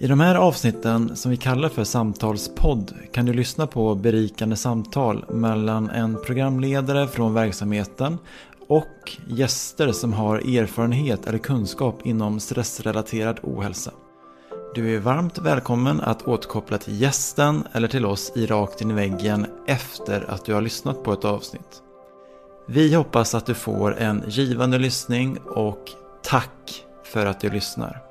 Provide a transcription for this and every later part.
I de här avsnitten som vi kallar för samtalspodd kan du lyssna på berikande samtal mellan en programledare från verksamheten och gäster som har erfarenhet eller kunskap inom stressrelaterad ohälsa. Du är varmt välkommen att återkoppla till gästen eller till oss i Rakt in i väggen efter att du har lyssnat på ett avsnitt. Vi hoppas att du får en givande lyssning och tack för att du lyssnar.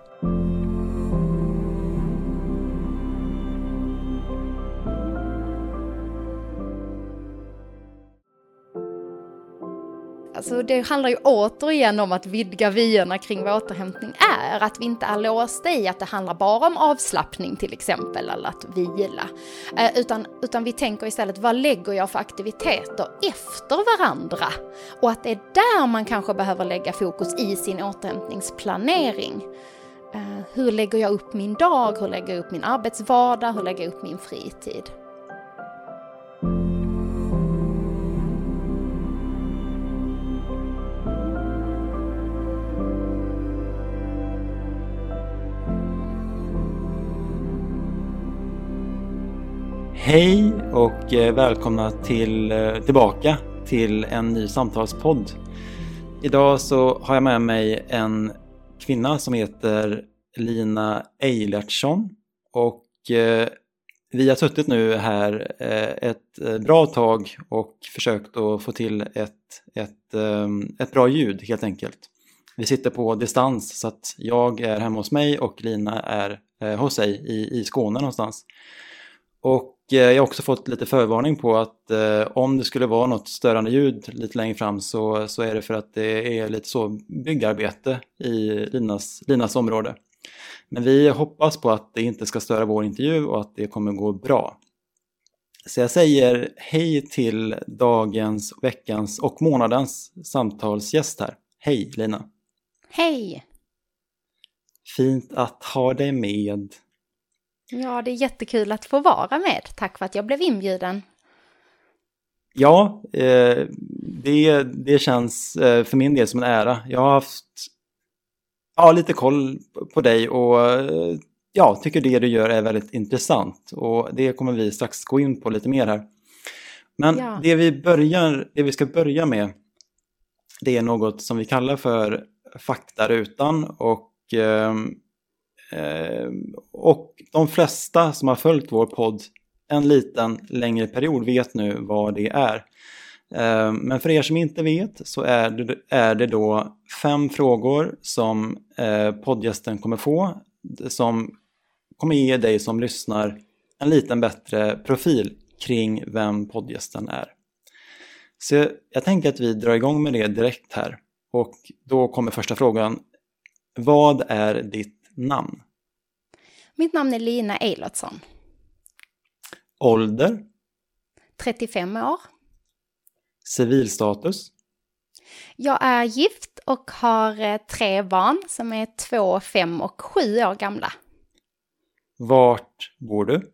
Alltså det handlar ju återigen om att vidga vyerna kring vad återhämtning är. Att vi inte är låsta i att det handlar bara om avslappning till exempel, eller att vila. Eh, utan, utan vi tänker istället, vad lägger jag för aktiviteter efter varandra? Och att det är där man kanske behöver lägga fokus i sin återhämtningsplanering. Eh, hur lägger jag upp min dag? Hur lägger jag upp min arbetsvardag? Hur lägger jag upp min fritid? Hej och eh, välkomna till, eh, tillbaka till en ny samtalspodd. Idag så har jag med mig en kvinna som heter Lina Eilertsson och eh, vi har suttit nu här ett bra tag och försökt att få till ett, ett, ett bra ljud helt enkelt. Vi sitter på distans så att jag är hemma hos mig och Lina är hos sig i, i Skåne någonstans. Och jag har också fått lite förvarning på att eh, om det skulle vara något störande ljud lite längre fram så, så är det för att det är lite så byggarbete i Linas, Linas område. Men vi hoppas på att det inte ska störa vår intervju och att det kommer gå bra. Så jag säger hej till dagens, veckans och månadens samtalsgäst här. Hej Lina! Hej! Fint att ha dig med. Ja, det är jättekul att få vara med. Tack för att jag blev inbjuden. Ja, eh, det, det känns eh, för min del som en ära. Jag har haft ja, lite koll på dig och eh, ja, tycker det du gör är väldigt intressant. Och det kommer vi strax gå in på lite mer här. Men ja. det, vi börjar, det vi ska börja med det är något som vi kallar för faktarutan och eh, Eh, Ehm, och de flesta som har följt vår podd en liten längre period vet nu vad det är. Ehm, men för er som inte vet så är det, är det då fem frågor som eh, poddgästen kommer få som kommer ge dig som lyssnar en liten bättre profil kring vem poddgästen är. Så jag tänker att vi drar igång med det direkt här. Och då kommer första frågan. Vad är ditt namn? Mitt namn är Lina Eilertsson. Ålder? 35 år. Civilstatus? Jag är gift och har eh, tre barn som är två, fem och sju år gamla. Vart bor du?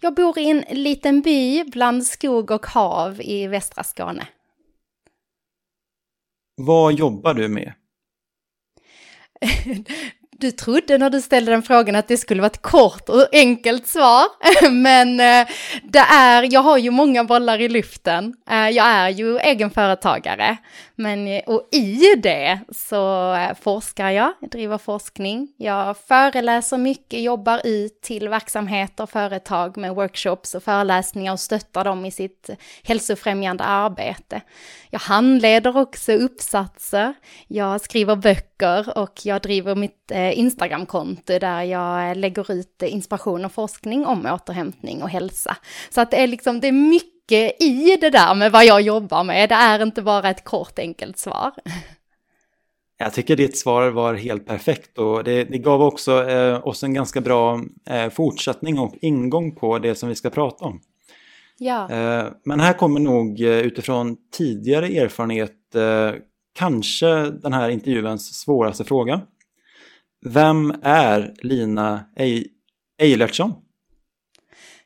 Jag bor i en liten by bland skog och hav i västra Skåne. Vad jobbar du med? du trodde när du ställde den frågan att det skulle vara ett kort och enkelt svar. Men eh, det är, jag har ju många bollar i luften. Eh, jag är ju egenföretagare. Men, eh, och i det så forskar jag, jag driver forskning. Jag föreläser mycket, jobbar ut till verksamheter, företag med workshops och föreläsningar och stöttar dem i sitt hälsofrämjande arbete. Jag handleder också uppsatser, jag skriver böcker och jag driver mitt eh, Instagramkonto där jag lägger ut inspiration och forskning om återhämtning och hälsa. Så att det är liksom, det är mycket i det där med vad jag jobbar med. Det är inte bara ett kort enkelt svar. Jag tycker ditt svar var helt perfekt och det, det gav också eh, oss en ganska bra eh, fortsättning och ingång på det som vi ska prata om. Ja. Eh, men här kommer nog eh, utifrån tidigare erfarenhet eh, kanske den här intervjuens svåraste fråga. Vem är Lina Eilertsson?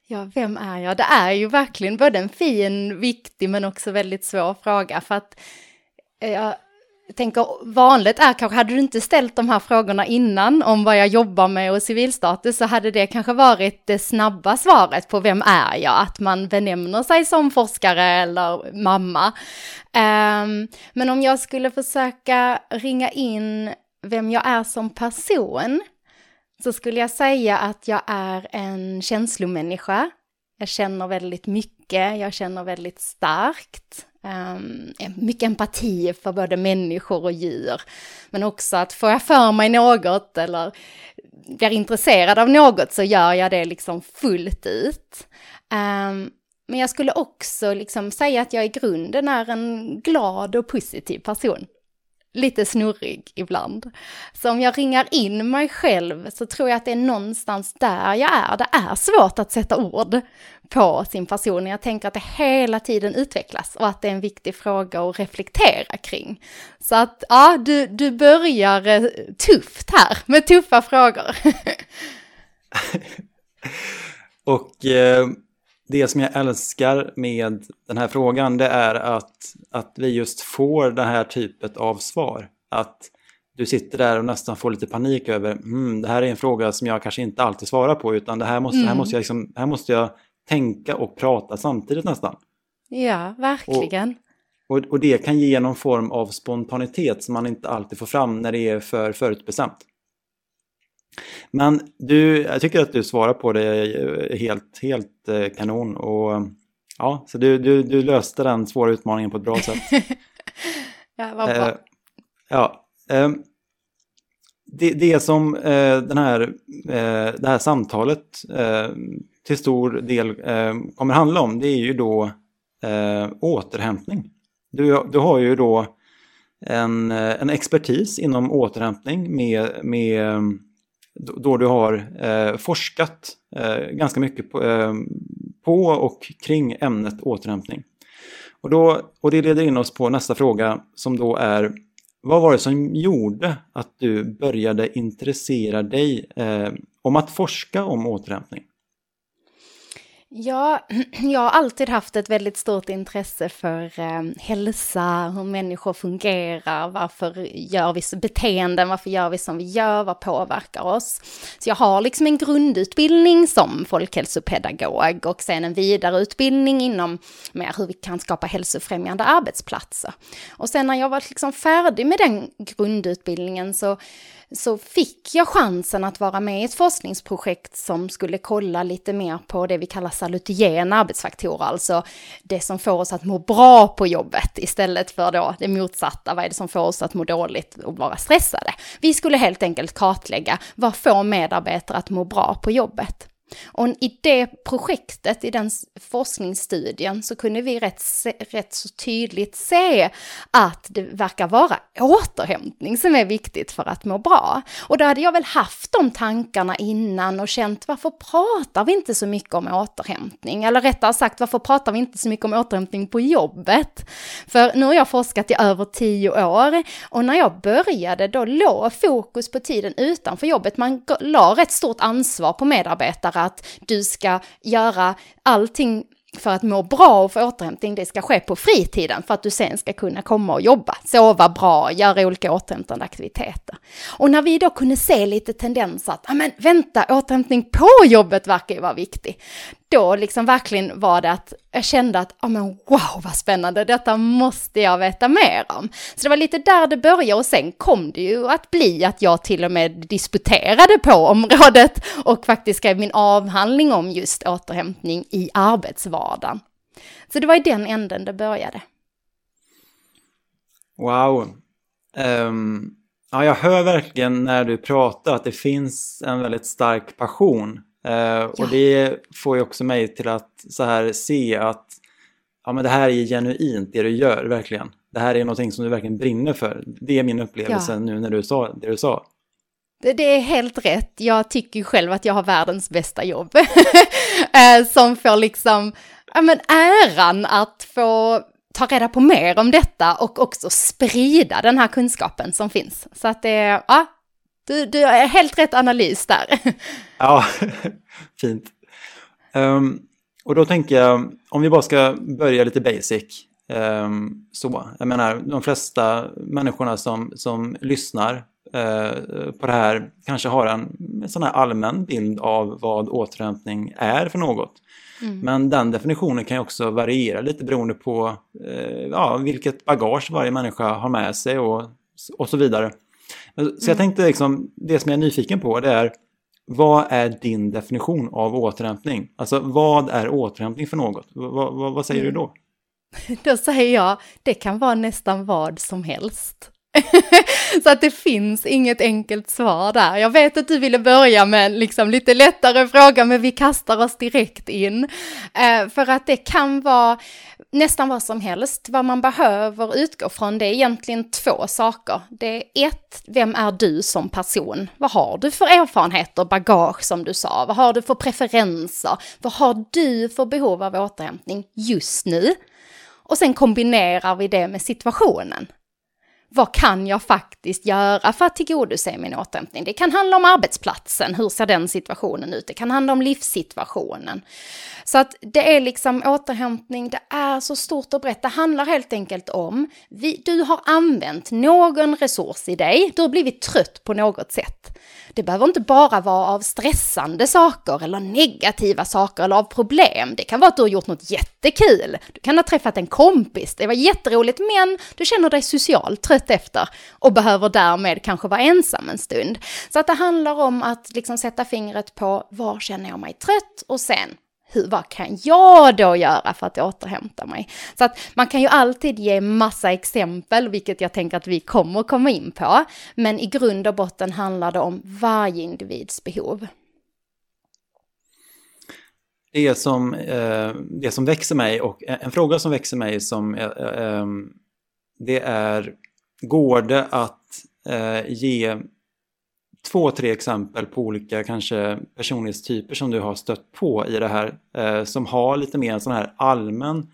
Ja, vem är jag? Det är ju verkligen både en fin, viktig men också väldigt svår fråga för att eh, jag, jag tänker vanligt är kanske, hade du inte ställt de här frågorna innan om vad jag jobbar med och civilstatus så hade det kanske varit det snabba svaret på vem är jag, att man benämner sig som forskare eller mamma. Um, men om jag skulle försöka ringa in vem jag är som person så skulle jag säga att jag är en känslomänniska. Jag känner väldigt mycket, jag känner väldigt starkt. Um, mycket empati för både människor och djur. Men också att får jag för mig något eller blir intresserad av något så gör jag det liksom fullt ut. Um, men jag skulle också liksom säga att jag i grunden är en glad och positiv person lite snurrig ibland. Så om jag ringar in mig själv så tror jag att det är någonstans där jag är. Det är svårt att sätta ord på sin person. Jag tänker att det hela tiden utvecklas och att det är en viktig fråga att reflektera kring. Så att ja, du, du börjar eh, tufft här med tuffa frågor. och eh, det som jag älskar med den här frågan det är att, att vi just får den här typet av svar. Att du sitter där och nästan får lite panik över mm, det här är en fråga som jag kanske inte alltid svarar på utan det här måste, mm. här måste, jag, liksom, här måste jag tänka och prata samtidigt nästan. Ja, verkligen. Och, och, och, det kan ge någon form av spontanitet som man inte alltid får fram när det är för förutbestämt. Men du, jag tycker att du svarar på det helt, helt eh, kanon. Och, ja, så du, du, du löste den svåra utmaningen på ett bra sätt. ja, vad bra. Eh, ja, eh, det, det som eh, den här, eh, det här samtalet eh, till stor del kommer handla om, det är ju då återhämtning. Du, du har ju då en, en expertis inom återhämtning med, med då du har eh, forskat eh, ganska mycket på, eh, på, och kring ämnet återhämtning. Och, då, och det leder in oss på nästa fråga som då är vad var det som gjorde att du började intressera dig eh, om att forska om återhämtning? Ja, jag har alltid haft ett väldigt stort intresse för eh, hälsa, hur människor fungerar, varför gör vi så beteenden, varför gör vi som vi gör, vad påverkar oss? Så jag har liksom en grundutbildning som folkhälsopedagog och sen en vidareutbildning inom mer hur vi kan skapa hälsofrämjande arbetsplatser. Och sen när jag var liksom färdig med den grundutbildningen så så fick jag chansen att vara med i ett forskningsprojekt som skulle kolla lite mer på det vi kallar salutogena arbetsfaktorer, alltså det som får oss att må bra på jobbet istället för då det motsatta, vad är det som får oss att må dåligt och vara stressade. Vi skulle helt enkelt kartlägga vad får medarbetare att må bra på jobbet. Och i det projektet, i den forskningsstudien, så kunde vi rätt, rätt så tydligt se att det verkar vara återhämtning som är viktigt för att må bra. Och då hade jag väl haft de tankarna innan och känt varför pratar vi inte så mycket om återhämtning? Eller rättare sagt, varför pratar vi inte så mycket om återhämtning på jobbet? För nu har jag forskat i över tio år och när jag började då låg fokus på tiden utanför jobbet. Man la rätt stort ansvar på medarbetare att du ska göra allting för att må bra och få återhämtning, det ska ske på fritiden för att du sen ska kunna komma och jobba, sova bra, göra olika återhämtande aktiviteter. Och när vi då kunde se lite tendenser att, men vänta, återhämtning på jobbet verkar ju vara viktig då liksom verkligen var det att jag kände att, ja men wow vad spännande, detta måste jag veta mer om. Så det var lite där det började och sen kom det ju att bli att jag till och med disputerade på området och faktiskt skrev min avhandling om just återhämtning i arbetsvardagen. Så det var i den änden det började. Wow. Um, ja, jag hör verkligen när du pratar att det finns en väldigt stark passion Uh, ja. Och det får ju också mig till att så här se att ja, men det här är genuint det du gör, verkligen. Det här är någonting som du verkligen brinner för. Det är min upplevelse ja. nu när du sa det du sa. Det, är helt rätt. Jag tycker ju själv att jag har världens bästa jobb. Eh, som får liksom, men äran att få ta reda på mer om detta och också sprida den här kunskapen som finns. Så att det, ja, du, du har helt rätt analys där. Ja, fint. Um, och då tänker jag, om vi bara ska börja lite basic. Um, så. Jag menar, de flesta människorna som, som lyssnar uh, på det här kanske har en, en sån här allmän bild av vad återhämtning är för något. Mm. Men den definitionen kan ju också variera lite beroende på uh, ja, vilket bagage varje människa har med sig och, och så vidare. Så mm. jag tänkte liksom, det som jag är nyfiken på det är vad är din definition av återhämtning? Alltså vad är återhämtning för något? V vad, vad säger mm. du då? Då säger jag, det kan vara nästan vad som helst. så att det finns inget enkelt svar där. Jag vet att du ville börja med liksom lite lättare fråga, men vi kastar oss direkt in. Eh, för att det kan vara nästan vad som helst. Vad man behöver utgå från det är egentligen två saker. Det är ett, vem är du som person? Vad har du för erfarenheter, bagage som du sa? Vad har du för preferenser? Vad har du för behov av återhämtning just nu? Och sen kombinerar vi det med situationen vad kan jag faktiskt göra för att tillgodose min återhämtning? Det kan handla om arbetsplatsen, hur ser den situationen ut? Det kan handla om livssituationen. Så att det är liksom återhämtning, det är så stort och brett. Det handlar helt enkelt om, vi, du har använt någon resurs i dig, du har blivit trött på något sätt. Det behöver inte bara vara av stressande saker eller negativa saker eller av problem. Det kan vara att du har gjort något jättekul. Du kan ha träffat en kompis, det var jätteroligt, men du känner dig socialt trött efter och behöver därmed kanske vara ensam en stund. Så att det handlar om att liksom sätta fingret på var känner jag mig trött och sen hur, vad kan jag då göra för att återhämta mig? Så att man kan ju alltid ge massa exempel, vilket jag tänker att vi kommer komma in på. Men i grund och botten handlar det om varje individs behov. Det som, eh, det som växer mig och eh, en fråga som växer mig som eh, eh, eh det är går det att eh, ge två, tre exempel på olika kanske personlighetstyper som du har stött på i det här eh, som har lite mer en sån här allmän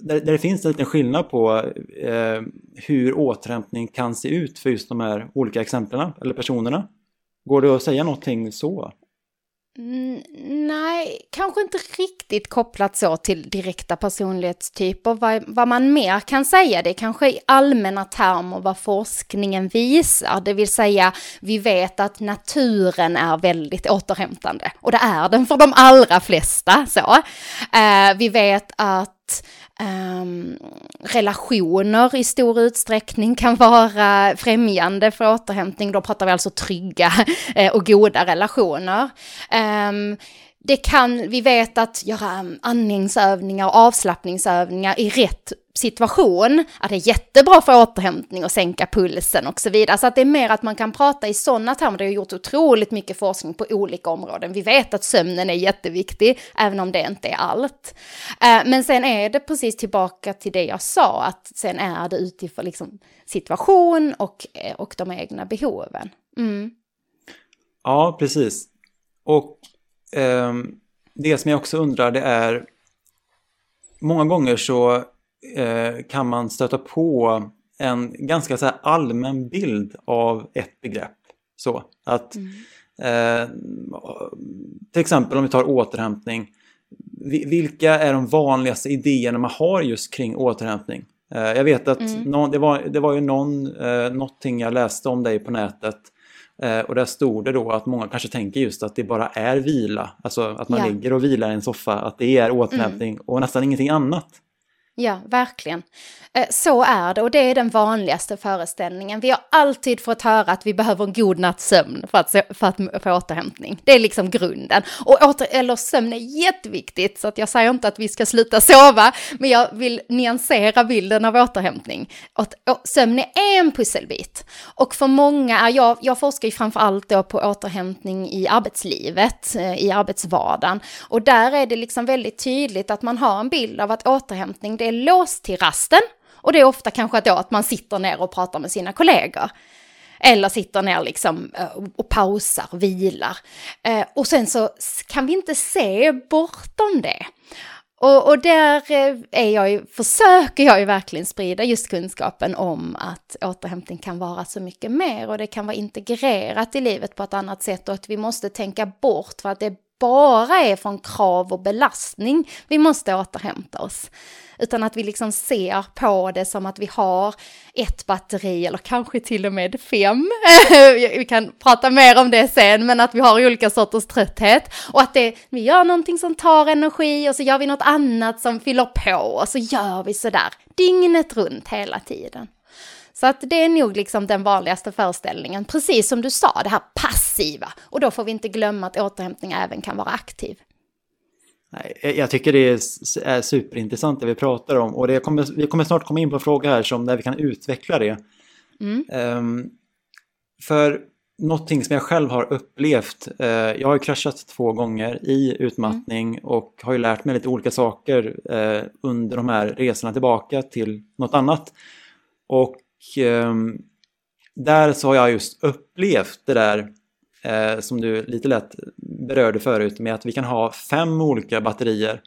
där, där det finns en liten skillnad på eh, hur återhämtning kan se ut för just de här olika exemplen eller personerna. Går det att säga någonting så? Mm, nej, kanske inte riktigt kopplat så till direkta personlighetstyper. Vad, vad man mer kan säga, det är kanske i allmänna termer vad forskningen visar. Det vill säga, vi vet att naturen är väldigt återhämtande. Och det är den för de allra flesta. Så. Eh, vi vet att Um, relationer i stor utsträckning kan vara främjande för återhämtning. Då pratar vi alltså trygga eh, och goda relationer. Um, det kan, vi vet att göra andningsövningar och avslappningsövningar i rätt situation, att det är jättebra för återhämtning och sänka pulsen och så vidare. Så att det är mer att man kan prata i sådana termer. Det har gjort otroligt mycket forskning på olika områden. Vi vet att sömnen är jätteviktig, även om det inte är allt. Eh, men sen är det precis tillbaka till det jag sa, att sen är det utifrån liksom situation och, eh, och de egna behoven. Mm. Ja, precis. Och eh, det som jag också undrar det är, många gånger så kan man stöta på en ganska så allmän bild av ett begrepp. Så att mm. eh, till exempel om vi tar återhämtning. Vilka är de vanligaste idéerna man har just kring återhämtning? Eh, jag vet att mm. någon, det, var, det var ju någon, eh, någonting jag läste om dig på nätet eh, och där stod det då att många kanske tänker just att det bara är vila, alltså att man ja. ligger och vilar i en soffa, att det är återhämtning mm. och nästan ingenting annat. Ja, verkligen. Eh, så är det och det är den vanligaste föreställningen. Vi har alltid fått höra att vi behöver en god natts sömn för att, för att få återhämtning. Det är liksom grunden. Och åter, eller sömn är jätteviktigt så att jag säger inte att vi ska sluta sova, men jag vill nyansera bilden av återhämtning. Att sömn är en pusselbit. Och för många är jag, jag forskar ju framför allt då på återhämtning i arbetslivet, eh, i arbetsvardagen. Och där är det liksom väldigt tydligt att man har en bild av att återhämtning det är låst till rasten och det är ofta kanske då att man sitter ner och pratar med sina kollegor. Eller sitter ner liksom eh, och pausar och vilar. Eh, och sen så kan vi inte se bortom det. Och, och där eh, är jag ju, försöker jag ju verkligen sprida just kunskapen om att återhämtning kan vara så mycket mer och det kan vara integrerat i livet på ett annat sätt och att vi måste tänka bort för att det är bara är från krav och belastning vi måste återhämta oss. Utan att vi liksom ser på det som att vi har ett batteri eller kanske till och med fem. vi kan prata mer om det sen, men att vi har olika sorters trötthet. Och att det, vi gör någonting som tar energi och så gör vi något annat som fyller på och så gör vi sådär dygnet runt hela tiden. Så att det är nog liksom den vanligaste föreställningen, precis som du sa, det här passiva. Och då får vi inte glömma att återhämtning även kan vara aktiv. Jag tycker det är superintressant det vi pratar om och det kommer, vi kommer snart komma in på en fråga här som där vi kan utveckla det. Mm. Um, för någonting som jag själv har upplevt, uh, jag har kraschat två gånger i utmattning mm. och har ju lärt mig lite olika saker uh, under de här resorna tillbaka till något annat. Och där så har jag just upplevt det där eh, som du lite lätt berörde förut med att vi kan ha fem olika batterier.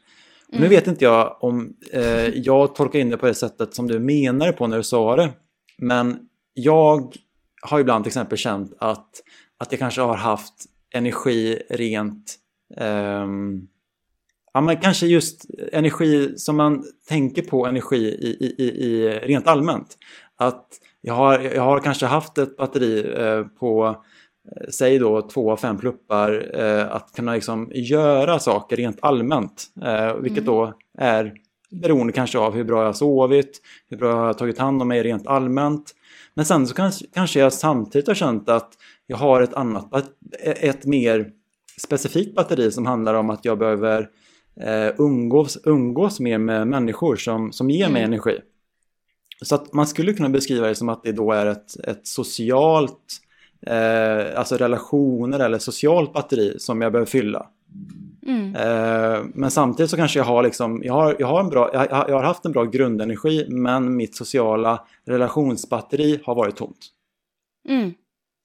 Mm. Nu vet inte jag om eh, jag tolkar in det på det sättet som du menar på när du sa det. Men jag har ibland till exempel känt att, att jag kanske har haft energi rent eh, Ja, men kanske just energi som man tänker på energi i, i, i, rent allmänt. Att jag har, jag har kanske haft ett batteri eh, på Eh, säg då två av fem pluppar, eh, att kunna liksom göra saker rent allmänt. Eh, vilket mm. då är beroende kanske av hur bra jag har sovit, hur bra jag har tagit hand om mig rent allmänt. Men sen så kanske, kanske jag samtidigt har känt att jag har ett annat, ett mer specifikt batteri som handlar om att jag behöver eh, umgås, umgås mer med människor som, som ger mig mm. energi. Så att man skulle kunna beskriva det som att det då är ett, ett socialt eh, alltså relationer eller socialt batteri som jag behöver fylla. Mm. Eh, men samtidigt så kanske jag har liksom, jag har, jag har, en bra, jag, jag har haft en bra grundenergi men mitt sociala relationsbatteri har varit tomt. Mm.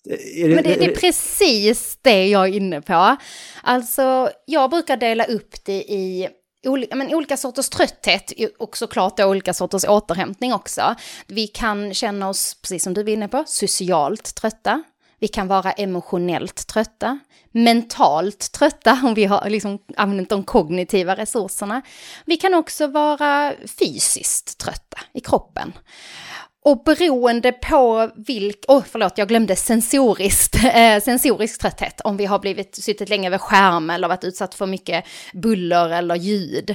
Det, men det, det, är precis det jag är inne på. Alltså, jag brukar dela upp det i olika, men olika sorters trötthet och såklart då olika sorters återhämtning också. Vi kan känna oss, precis som du var inne på, socialt trötta. Vi kan vara emotionellt trötta, mentalt trötta om vi har liksom använt de kognitiva resurserna. Vi kan också vara fysiskt trötta i kroppen. Och beroende på vilk, oh, förlåt jag glömde sensoriskt, eh, sensorisk trötthet, om vi har blivit suttit länge vid skärm eller varit utsatt för mycket buller eller ljud.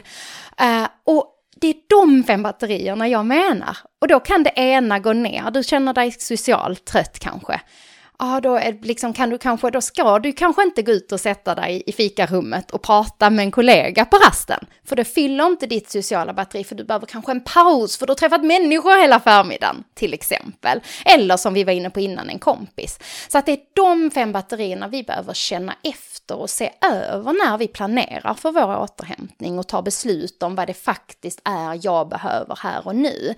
Eh, och det är de fem batterierna jag menar. Och då kan det ena gå ner, du känner dig socialt trött kanske ja då är, liksom, kan du kanske, då ska du kanske inte gå ut och sätta dig i fikarummet och prata med en kollega på rasten. För det fyller inte ditt sociala batteri, för du behöver kanske en paus, för du har träffat människor hela förmiddagen, till exempel. Eller som vi var inne på innan, en kompis. Så att det är de fem batterierna vi behöver känna efter och se över när vi planerar för vår återhämtning och tar beslut om vad det faktiskt är jag behöver här och nu.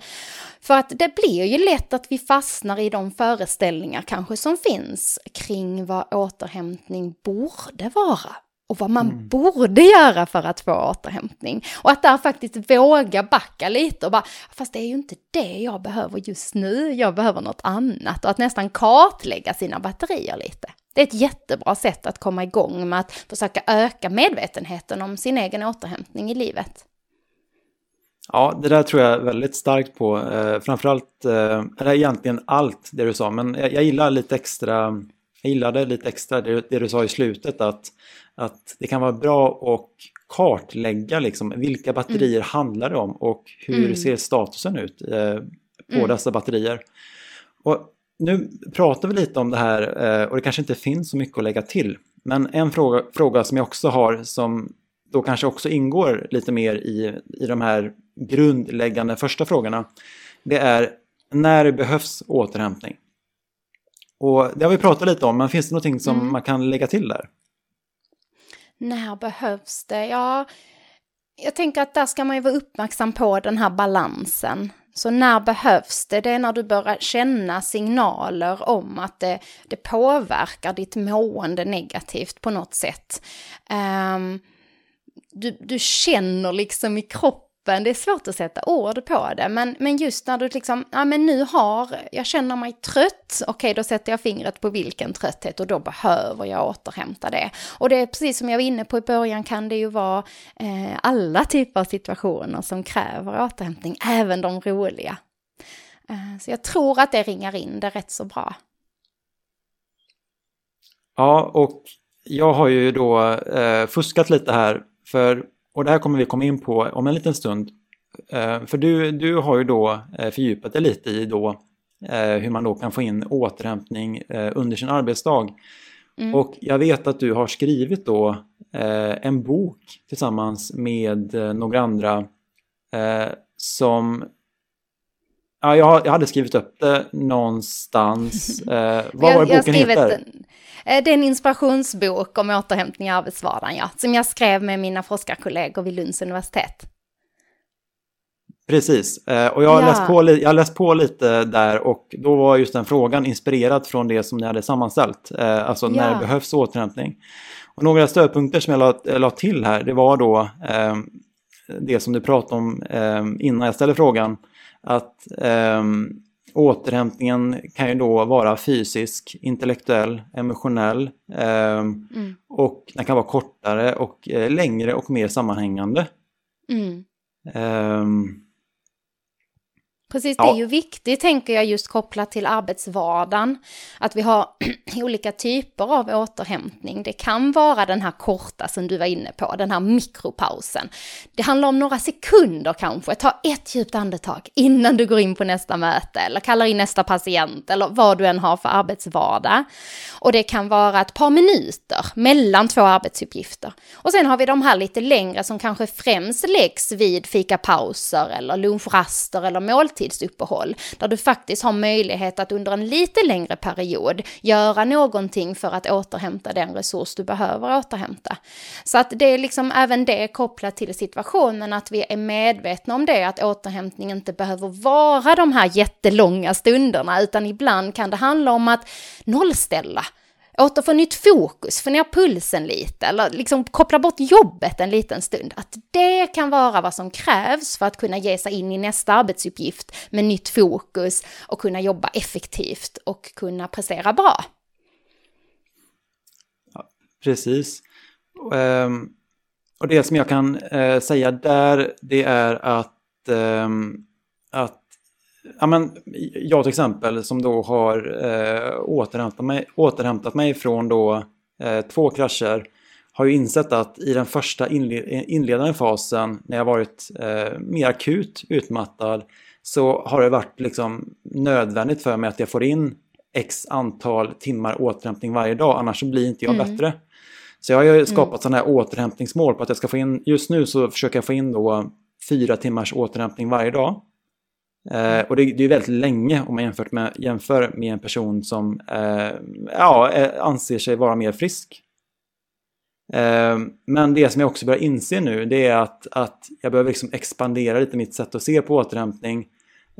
För att det blir ju lätt att vi fastnar i de föreställningar kanske som finns kring vad återhämtning borde vara och vad man mm. borde göra för att få återhämtning. Och att där faktiskt våga backa lite och bara, fast det är ju inte det jag behöver just nu, jag behöver något annat. Och att nästan kartlägga sina batterier lite. Det är ett jättebra sätt att komma igång med att försöka öka medvetenheten om sin egen återhämtning i livet. Ja, det där tror jag väldigt starkt på. Eh, framförallt, eh, eller egentligen allt det du sa, men jag, jag gillar lite extra, jag gillade lite extra det, det, du sa i slutet att, att det kan vara bra att kartlägga liksom, vilka batterier mm. handlar det om och hur mm. ser statusen ut eh, på mm. dessa batterier. Och nu pratar vi lite om det här eh, och det kanske inte finns så mycket att lägga till. Men en fråga, fråga som jag också har som då kanske också ingår lite mer i, i de här grundläggande första frågorna. Det är när behövs återhämtning? Och det har vi pratat lite om, men finns det någonting som mm. man kan lägga till där? När behövs det? Ja, jag tänker att där ska man ju vara uppmärksam på den här balansen. Så när behövs det? Det är när du börjar känna signaler om att det, det påverkar ditt mående negativt på något sätt. Um, du, du känner liksom i kroppen kroppen, det är svårt att sätta ord på det, men, men just när du liksom, ja men nu har, jag känner mig trött, okej då sätter jag fingret på vilken trötthet och då behöver jag återhämta det. Och det är precis som jag var inne på i början kan det ju vara eh, alla typer av situationer som kräver återhämtning, även de roliga. Eh, så jag tror att det ringar in det rätt så bra. Ja, och jag har ju då eh, fuskat lite här, för, och det här kommer vi komma in på om en liten stund. Eh, för du, du har ju då eh, fördjupat dig lite i då eh, hur man då kan få in återhämtning under sin arbetsdag. Mm. Och jag vet att du har skrivit då en bok tillsammans med några andra som Ja, jag, jag hade skrivit upp det någonstans. Eh, vad var det boken heter? Den. Eh, det är en inspirationsbok om återhämtning i arbetsvardagen, ja, som jag skrev med mina forskarkollegor vid Lunds universitet. Precis, eh, och jag har, ja. läst på, jag har läst på lite där och då var just den frågan inspirerad från det som ni hade sammanställt, eh, alltså när det behövs återhämtning. Och några stödpunkter som jag la, la till här, det var då det som du pratade om innan jag ställde frågan, att återhämtningen kan ju då vara fysisk, intellektuell, emotionell eh, mm. och den kan vara kortare och eh, längre och mer sammanhängande. Mm. Precis, det är ju viktigt, tänker jag, just kopplat till arbetsvardagen. Att vi har olika typer av återhämtning. Det kan vara den här korta som du var inne på, den här mikropausen. Det handlar om några sekunder kanske. Ta ett djupt andetag innan du går in på nästa möte eller kallar in nästa patient eller vad du än har för arbetsvardag. Och det kan vara ett par minuter mellan två arbetsuppgifter. Och sen har vi de här lite längre som kanske främst läggs vid fikapauser eller lunchraster eller måltider halvtidsuppehåll där du faktiskt har möjlighet att under en lite längre period göra någonting för att återhämta den resurs du behöver återhämta. Så att det är liksom även det kopplat till situationen att vi är medvetna om det, att återhämtning inte behöver vara de här jättelånga stunderna, utan ibland kan det handla om att nollställa återfå nytt fokus, få ner pulsen lite eller liksom koppla bort jobbet en liten stund. Att det kan vara vad som krävs för att kunna ge sig in i nästa arbetsuppgift med nytt fokus och kunna jobba effektivt och kunna prestera bra. Ja, precis. Um, och det som jag kan uh, säga där, det är att, um, att ja, men, jag till exempel som då har eh, återhämtat, mig, återhämtat mig från då, eh, två krascher har ju insett att i den första inledande fasen när jag varit eh, mer akut utmattad så har det varit liksom nödvändigt för mig att jag får in x antal timmar återhämtning varje dag annars så blir inte jag mm. bättre. Så jag har ju skapat mm. sådana här återhämtningsmål på att jag ska få in, just nu så försöker jag få in då fyra timmars återhämtning varje dag. Eh, och det, det, är väldigt länge om man jämfört med, jämför med en person som eh, ja, anser sig vara mer frisk. Eh, men det som jag också börjar inse nu det är att, att jag behöver liksom expandera lite mitt sätt att se på återhämtning.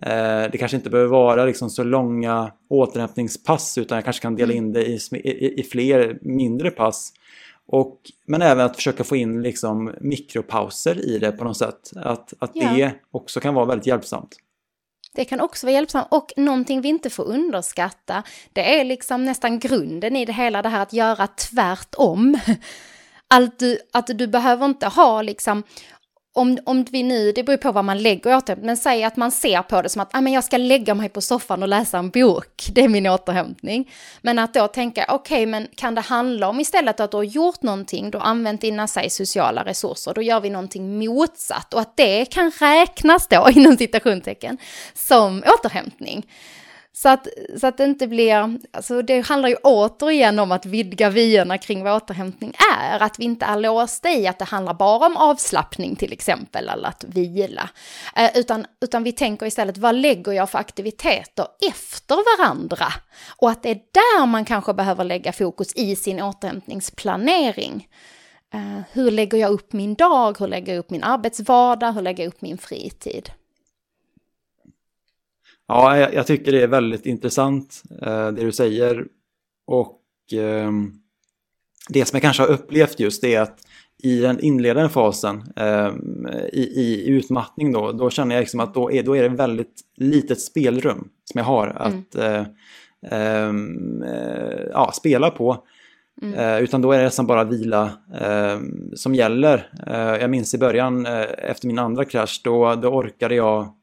Eh, det kanske inte behöver vara liksom så långa återhämtningspass utan jag kanske kan dela mm. in det i, i, i fler mindre pass. Och, men även att försöka få in liksom mikropauser i det på något sätt. Att, att ja. det också kan vara väldigt hjälpsamt. Det kan också vara hjälpsamt. Och någonting vi inte får underskatta, det är liksom nästan grunden i det hela, det här att göra tvärtom. Allt du, att du behöver inte ha liksom, om, om vi nu, det beror på vad man lägger återhämtning, men säg att man ser på det som att ah, men jag ska lägga mig på soffan och läsa en bok, det är min återhämtning. Men att då tänka, okej, okay, men kan det handla om istället att du har gjort någonting, du har använt dina sig, sociala resurser, då gör vi någonting motsatt och att det kan räknas då, inom citationstecken, som återhämtning. Så att, så att det inte blir, alltså det handlar ju återigen om att vidga vyerna kring vad återhämtning är, att vi inte är låsta i att det handlar bara om avslappning till exempel, eller att vila, eh, utan, utan vi tänker istället vad lägger jag för aktiviteter efter varandra? Och att det är där man kanske behöver lägga fokus i sin återhämtningsplanering. Eh, hur lägger jag upp min dag? Hur lägger jag upp min arbetsvardag? Hur lägger jag upp min fritid? Ja, jag, jag, tycker det är väldigt intressant eh, det du säger. Och eh, det som jag kanske har upplevt just är att i den inledande fasen eh, i, i, utmattning då, då känner jag liksom att då är, då är det väldigt litet spelrum som jag har att mm. Ehm, eh, ja, spela på. Mm. Utan då är det nästan bara vila eh, som gäller. Eh, jag minns i början eh, efter min andra krasch då, då orkade jag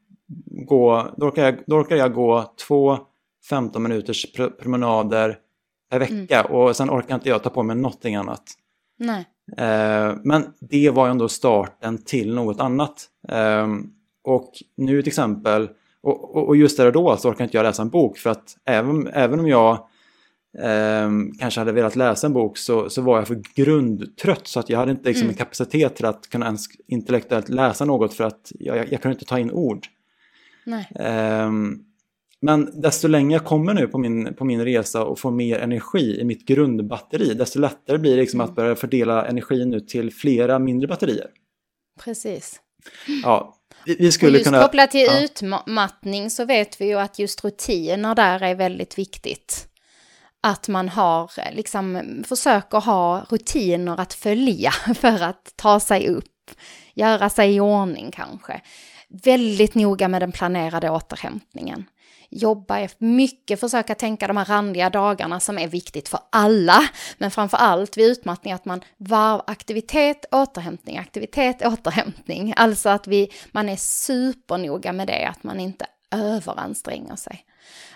gå, då orkade jag, då orkade jag gå två 15 minuters promenader per vecka mm. och sen orkade inte jag ta på mig någonting annat. Nej. Eh, men det var ju ändå starten till något annat. Ehm, och nu till exempel, och, och just där och då så orkar inte jag läsa en bok för att även, även om jag eh, kanske hade velat läsa en bok så, så var jag för grundtrött så att jag hade inte liksom, mm. en kapacitet till att kunna ens intellektuellt läsa något för att jag, jag, jag kunde inte ta in ord. Eh, men desto längre jag kommer nu på min, på min resa och får mer energi i mitt grundbatteri, desto lättare blir det liksom mm. att börja fördela energin ut till flera mindre batterier. Precis. Ja, vi skulle och just kunna... kopplat till ja. utmattning så vet vi ju att just rutiner där är väldigt viktigt. Att man har, liksom, försöker ha rutiner att följa för att ta sig upp, göra sig i ordning kanske. Väldigt noga med den planerade återhämtningen jobba mycket, försöka tänka de här randiga dagarna som är viktigt för alla. Men framför allt vid utmattning att man varv, aktivitet, återhämtning, aktivitet, återhämtning. Alltså att vi, man är supernoga med det, att man inte överanstränger sig.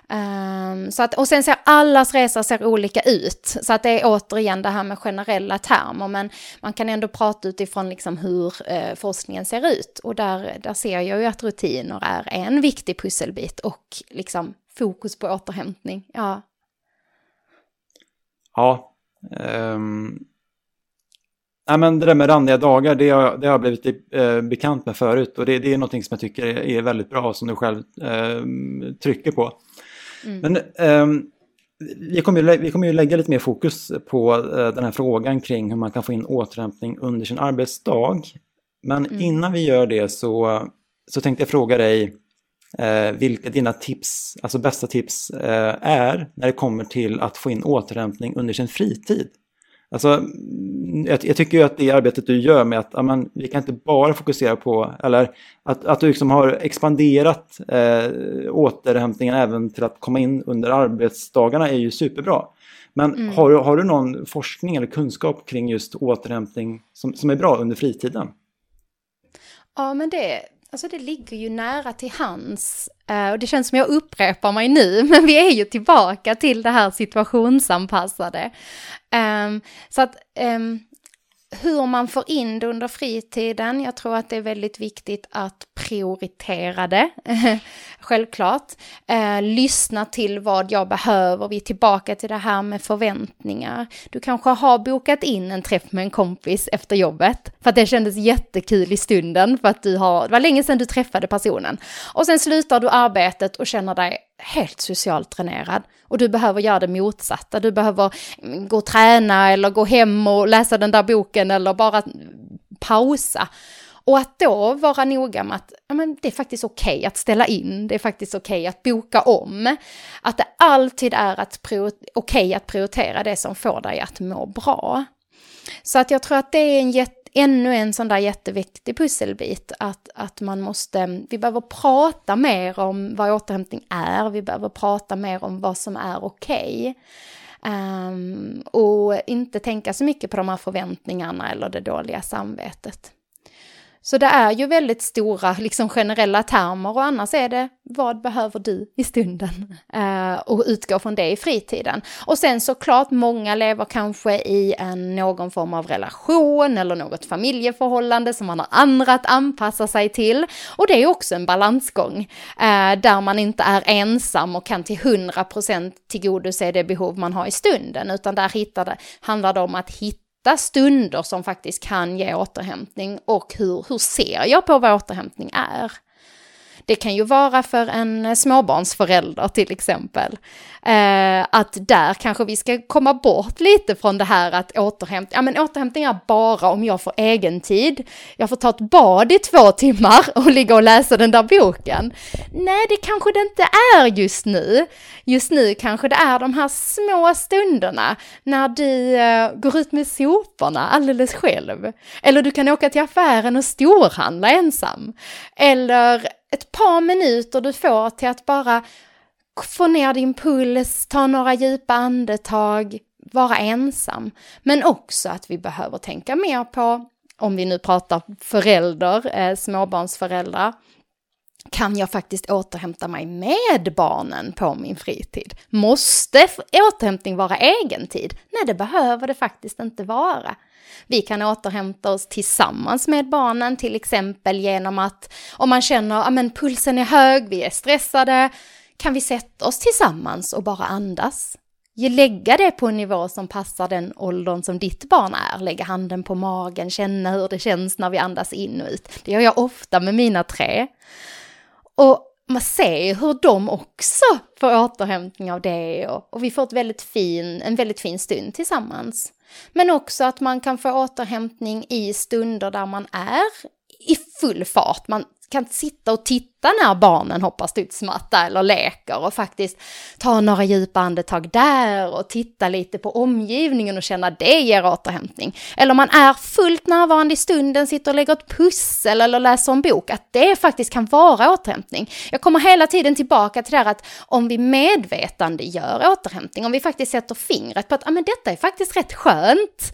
Um, så att, och sen ser allas resa ser olika ut. Så att det är återigen det här med generella termer. Men man kan ändå prata utifrån liksom hur uh, forskningen ser ut. Och där, där ser jag ju att rutiner är en viktig pusselbit. Och liksom fokus på återhämtning. Ja. Ja. Um... Nej, men det där med randiga dagar, det har, det har jag blivit eh, bekant med förut och det, det är något som jag tycker är, är väldigt bra som du själv eh, trycker på. Mm. Men um, vi, kommer ju, vi kommer ju lägga lite mer fokus på uh, den här frågan kring hur man kan få in återhämtning under sin arbetsdag. Men mm. innan vi gör det så, så tänkte jag fråga dig uh, vilka dina tips, alltså bästa tips, uh, är när det kommer till att få in återhämtning under sin fritid. Alltså, jag, jag, tycker ju att det arbetet du gör med att amen, vi kan inte bara fokusera på, eller att, att du liksom har expanderat eh, återhämtningen även till att komma in under arbetsdagarna är ju superbra. Men mm. har, har du någon forskning eller kunskap kring just återhämtning som, som är bra under fritiden? Ja, men det, Alltså det ligger ju nära till hands. Eh, och det känns som jag upprepar mig nu, men vi är ju tillbaka till det här situationsanpassade. Ehm, så att ehm, hur man får in det under fritiden, jag tror att det är väldigt viktigt att prioritera det, självklart. Eh, lyssna till vad jag behöver, vi är tillbaka till det här med förväntningar. Du kanske har bokat in en träff med en kompis efter jobbet, för att det kändes jättekul i stunden, för att du har, det var länge sedan du träffade personen. Och sen slutar du arbetet och känner dig helt socialt dränerad. Och du behöver göra det motsatta. Du behöver mm, gå och träna eller gå hem och läsa den där boken eller bara pausa. Och att då vara noga med att ja, men det är faktiskt okej okay att ställa in, det är faktiskt okej okay att boka om. Att det alltid är okej okay att prioritera det som får dig att må bra. Så att jag tror att det är en jätte ännu en sån där jätteviktig pusselbit att, att man måste, vi behöver prata mer om vad återhämtning är, vi behöver prata mer om vad som är okej. Okay. Um, och inte tänka så mycket på de här förväntningarna eller det dåliga samvetet. Så det är ju väldigt stora liksom generella termer och annars är det vad behöver du i stunden? Uh, och utgå från det i fritiden. Och sen såklart, många lever kanske i en, någon form av relation eller något familjeförhållande som man har andra att anpassa sig till. Och det är också en balansgång uh, där man inte är ensam och kan till 100% tillgodose det behov man har i stunden, utan där hittar det, handlar det om att hitta hitta stunder som faktiskt kan ge återhämtning och hur, hur ser jag på vad återhämtning är? Det kan ju vara för en eh, småbarnsförälder till exempel. Eh, att där kanske vi ska komma bort lite från det här att återhämta, ja men återhämtning är bara om jag får egen tid. Jag får ta ett bad i två timmar och ligga och läsa den där boken. Nej, det kanske det inte är just nu. Just nu kanske det är de här små stunderna när du eh, går ut med soporna alldeles själv. Eller du kan åka till affären och storhandla ensam. Eller ett par minuter du får till att bara få ner din puls, ta några djupa andetag, vara ensam. Men också att vi behöver tänka mer på, om vi nu pratar förälder, eh, småbarnsföräldrar, kan jag faktiskt återhämta mig med barnen på min fritid? Måste återhämtning vara egen tid? Nej, det behöver det faktiskt inte vara. Vi kan återhämta oss tillsammans med barnen, till exempel genom att om man känner att pulsen är hög, vi är stressade, kan vi sätta oss tillsammans och bara andas? Lägga det på en nivå som passar den åldern som ditt barn är. Lägga handen på magen, känna hur det känns när vi andas in och ut. Det gör jag ofta med mina tre. Och man ser hur de också får återhämtning av det och, och vi får ett väldigt fin, en väldigt fin stund tillsammans. Men också att man kan få återhämtning i stunder där man är i full fart. Man kan sitta och titta när barnen hoppar studsmatta eller leker och faktiskt ta några djupa andetag där och titta lite på omgivningen och känna det ger återhämtning. Eller om man är fullt närvarande i stunden, sitter och lägger ett pussel eller läser en bok, att det faktiskt kan vara återhämtning. Jag kommer hela tiden tillbaka till det här att om vi medvetande gör återhämtning, om vi faktiskt sätter fingret på att ah, men detta är faktiskt rätt skönt,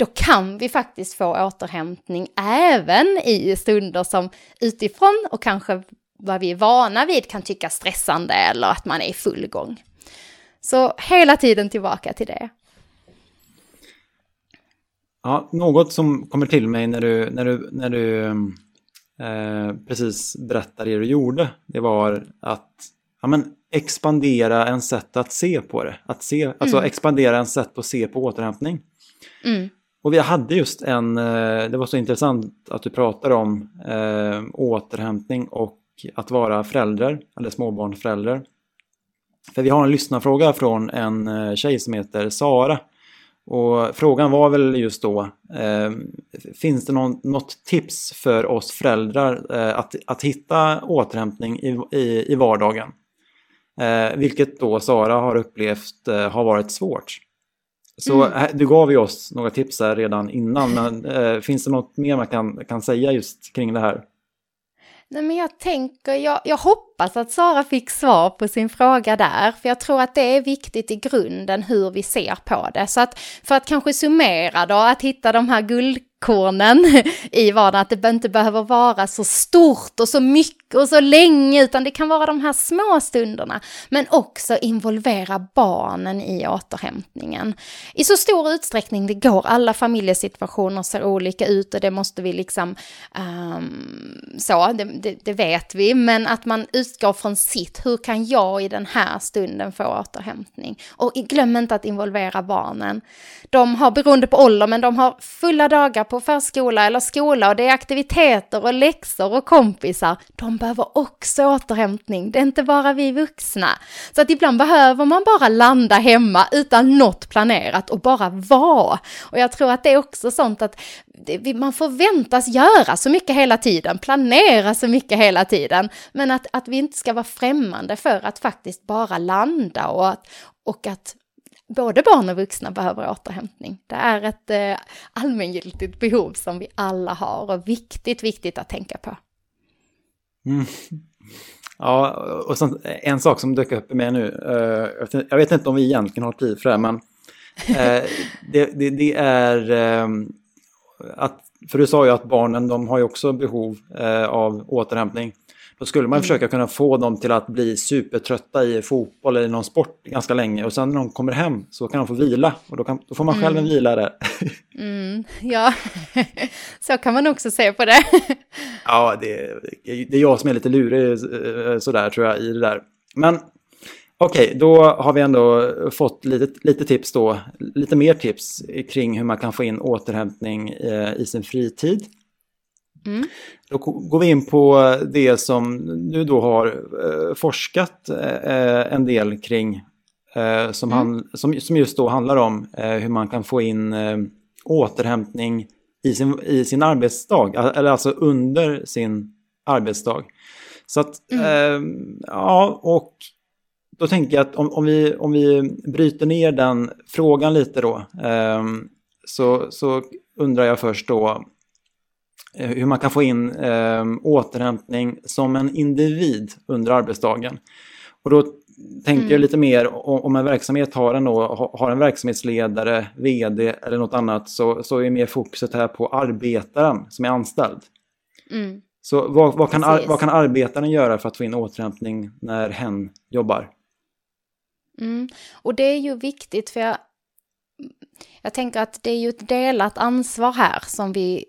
då kan vi faktiskt få återhämtning även i stunder som utifrån och kanske vad vi är vana vid kan tycka stressande eller att man är i full gång. Så hela tiden tillbaka till det. Ja, något som kommer till mig när du, när du, när du eh, precis berättade det du gjorde, det var att ja, men, expandera en sätt att se på det. Att se, alltså mm. expandera en sätt att se på återhämtning. Mm. Och vi hade just en, eh, det var så intressant att du pratade om eh, återhämtning och att vara förälder, eller småbarnsförälder. För vi har en lyssnarfråga från en eh, tjej som heter Sara. Och frågan var väl just då, eh, finns det någon, något tips för oss föräldrar eh, att, att hitta återhämtning i, i, i vardagen? Eh, vilket då Sara har upplevt eh, har varit svårt. Så mm. du gav ju oss några tips här redan innan, men eh, finns det något mer man kan, kan säga just kring det här? Nej, men jag tänker, jag, jag hoppas att Sara fick svar på sin fråga där, för jag tror att det är viktigt i grunden hur vi ser på det. Så att för att kanske summera då, att hitta de här guld kornen i vardagen, att det inte behöver vara så stort och så mycket och så länge, utan det kan vara de här små stunderna. Men också involvera barnen i återhämtningen. I så stor utsträckning det går, alla familjesituationer ser olika ut och det måste vi liksom, um, så, det, det, det vet vi, men att man utgår från sitt, hur kan jag i den här stunden få återhämtning? Och glöm inte att involvera barnen. De har, beroende på ålder, men de har fulla dagar på förskola eller skola och det är aktiviteter och läxor och kompisar, de behöver också återhämtning. Det är inte bara vi vuxna. Så att ibland behöver man bara landa hemma utan något planerat och bara vara. Och jag tror att det är också sånt att man förväntas göra så mycket hela tiden, planera så mycket hela tiden, men att, att vi inte ska vara främmande för att faktiskt bara landa och att, och att både barn och vuxna behöver återhämtning. Det är ett eh, allmängiltigt behov som vi alla har och viktigt, viktigt att tänka på. Mm. Ja, och sen, en sak som dök upp med nu, uh, jag vet inte om vi egentligen har tid för det, här, men uh, det, det, det, är uh, att, för du sa ju att barnen de har ju också behov av återhämtning. Då skulle man mm. försöka kunna få dem till att bli supertrötta i fotboll eller någon sport ganska länge och sen när de kommer hem så kan de få vila och då, kan, då får man själv en mm. vila där. Mm, ja, så kan man också se på det. ja, det, det är jag som är lite lurig eh, sådär tror jag i det där. Men okej, okay, då har vi ändå fått lite, lite tips då, lite mer tips kring hur man kan få in återhämtning eh, i sin fritid. Mm. Då går vi in på det som du då har eh, forskat eh, en del kring. Eh, som, mm. han, som, som just då handlar om hur man kan få in återhämtning i sin, i sin arbetsdag, eller alltså under sin arbetsdag. Så att, mm. Ja, och då tänker jag att om, om, vi, om vi bryter ner den frågan lite då, så, så undrar jag först då hur man kan få in eh, återhämtning som en individ under arbetsdagen. Och då tänker mm. jag lite mer om en verksamhet har en, då, har en verksamhetsledare, vd eller något annat så, så är mer fokuset här på arbetaren som är anställd. Mm. Så vad, vad, kan, ar, vad kan arbetaren göra för att få in återhämtning när hen jobbar? Mm. Och det är ju viktigt för jag, jag tänker att det är ju ett delat ansvar här som vi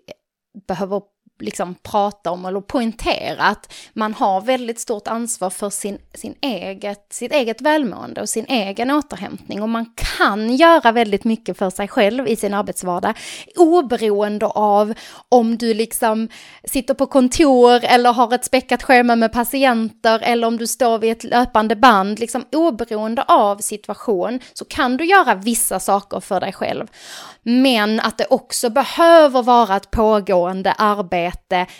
behöver liksom prata om eller poängtera att man har väldigt stort ansvar för sin, sin eget, sitt eget välmående och sin egen återhämtning. Och man kan göra väldigt mycket för sig själv i sin arbetsvardag oberoende av om du liksom sitter på kontor eller har ett späckat schema med patienter eller om du står vid ett löpande band. Liksom oberoende av situation så kan du göra vissa saker för dig själv. Men att det också behöver vara ett pågående arbete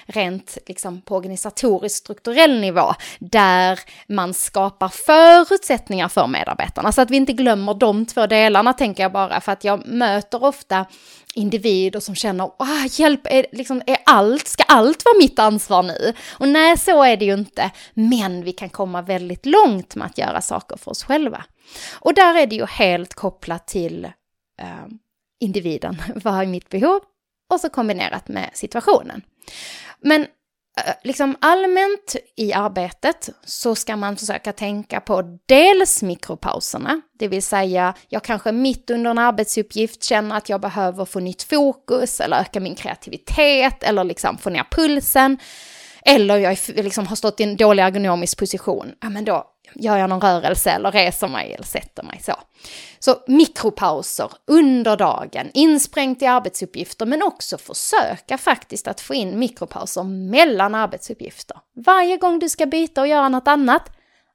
rent liksom på organisatorisk strukturell nivå där man skapar förutsättningar för medarbetarna. Så att vi inte glömmer de två delarna tänker jag bara för att jag möter ofta individer som känner, ah, hjälp, är, liksom, är allt, ska allt vara mitt ansvar nu? Och nej, så är det ju inte. Men vi kan komma väldigt långt med att göra saker för oss själva. Och där är det ju helt kopplat till eh, individen, vad är mitt behov? Och så kombinerat med situationen. Men eh, liksom allmänt i arbetet så ska man försöka tänka på dels mikropauserna, det vill säga jag kanske mitt under en arbetsuppgift känner att jag behöver få nytt fokus eller öka min kreativitet eller liksom få ner pulsen. Eller jag liksom har stått i en dålig ergonomisk position, ja men då gör jag någon rörelse eller reser mig eller sätter mig så. Så mikropauser under dagen, insprängt i arbetsuppgifter, men också försöka faktiskt att få in mikropauser mellan arbetsuppgifter. Varje gång du ska byta och göra något annat,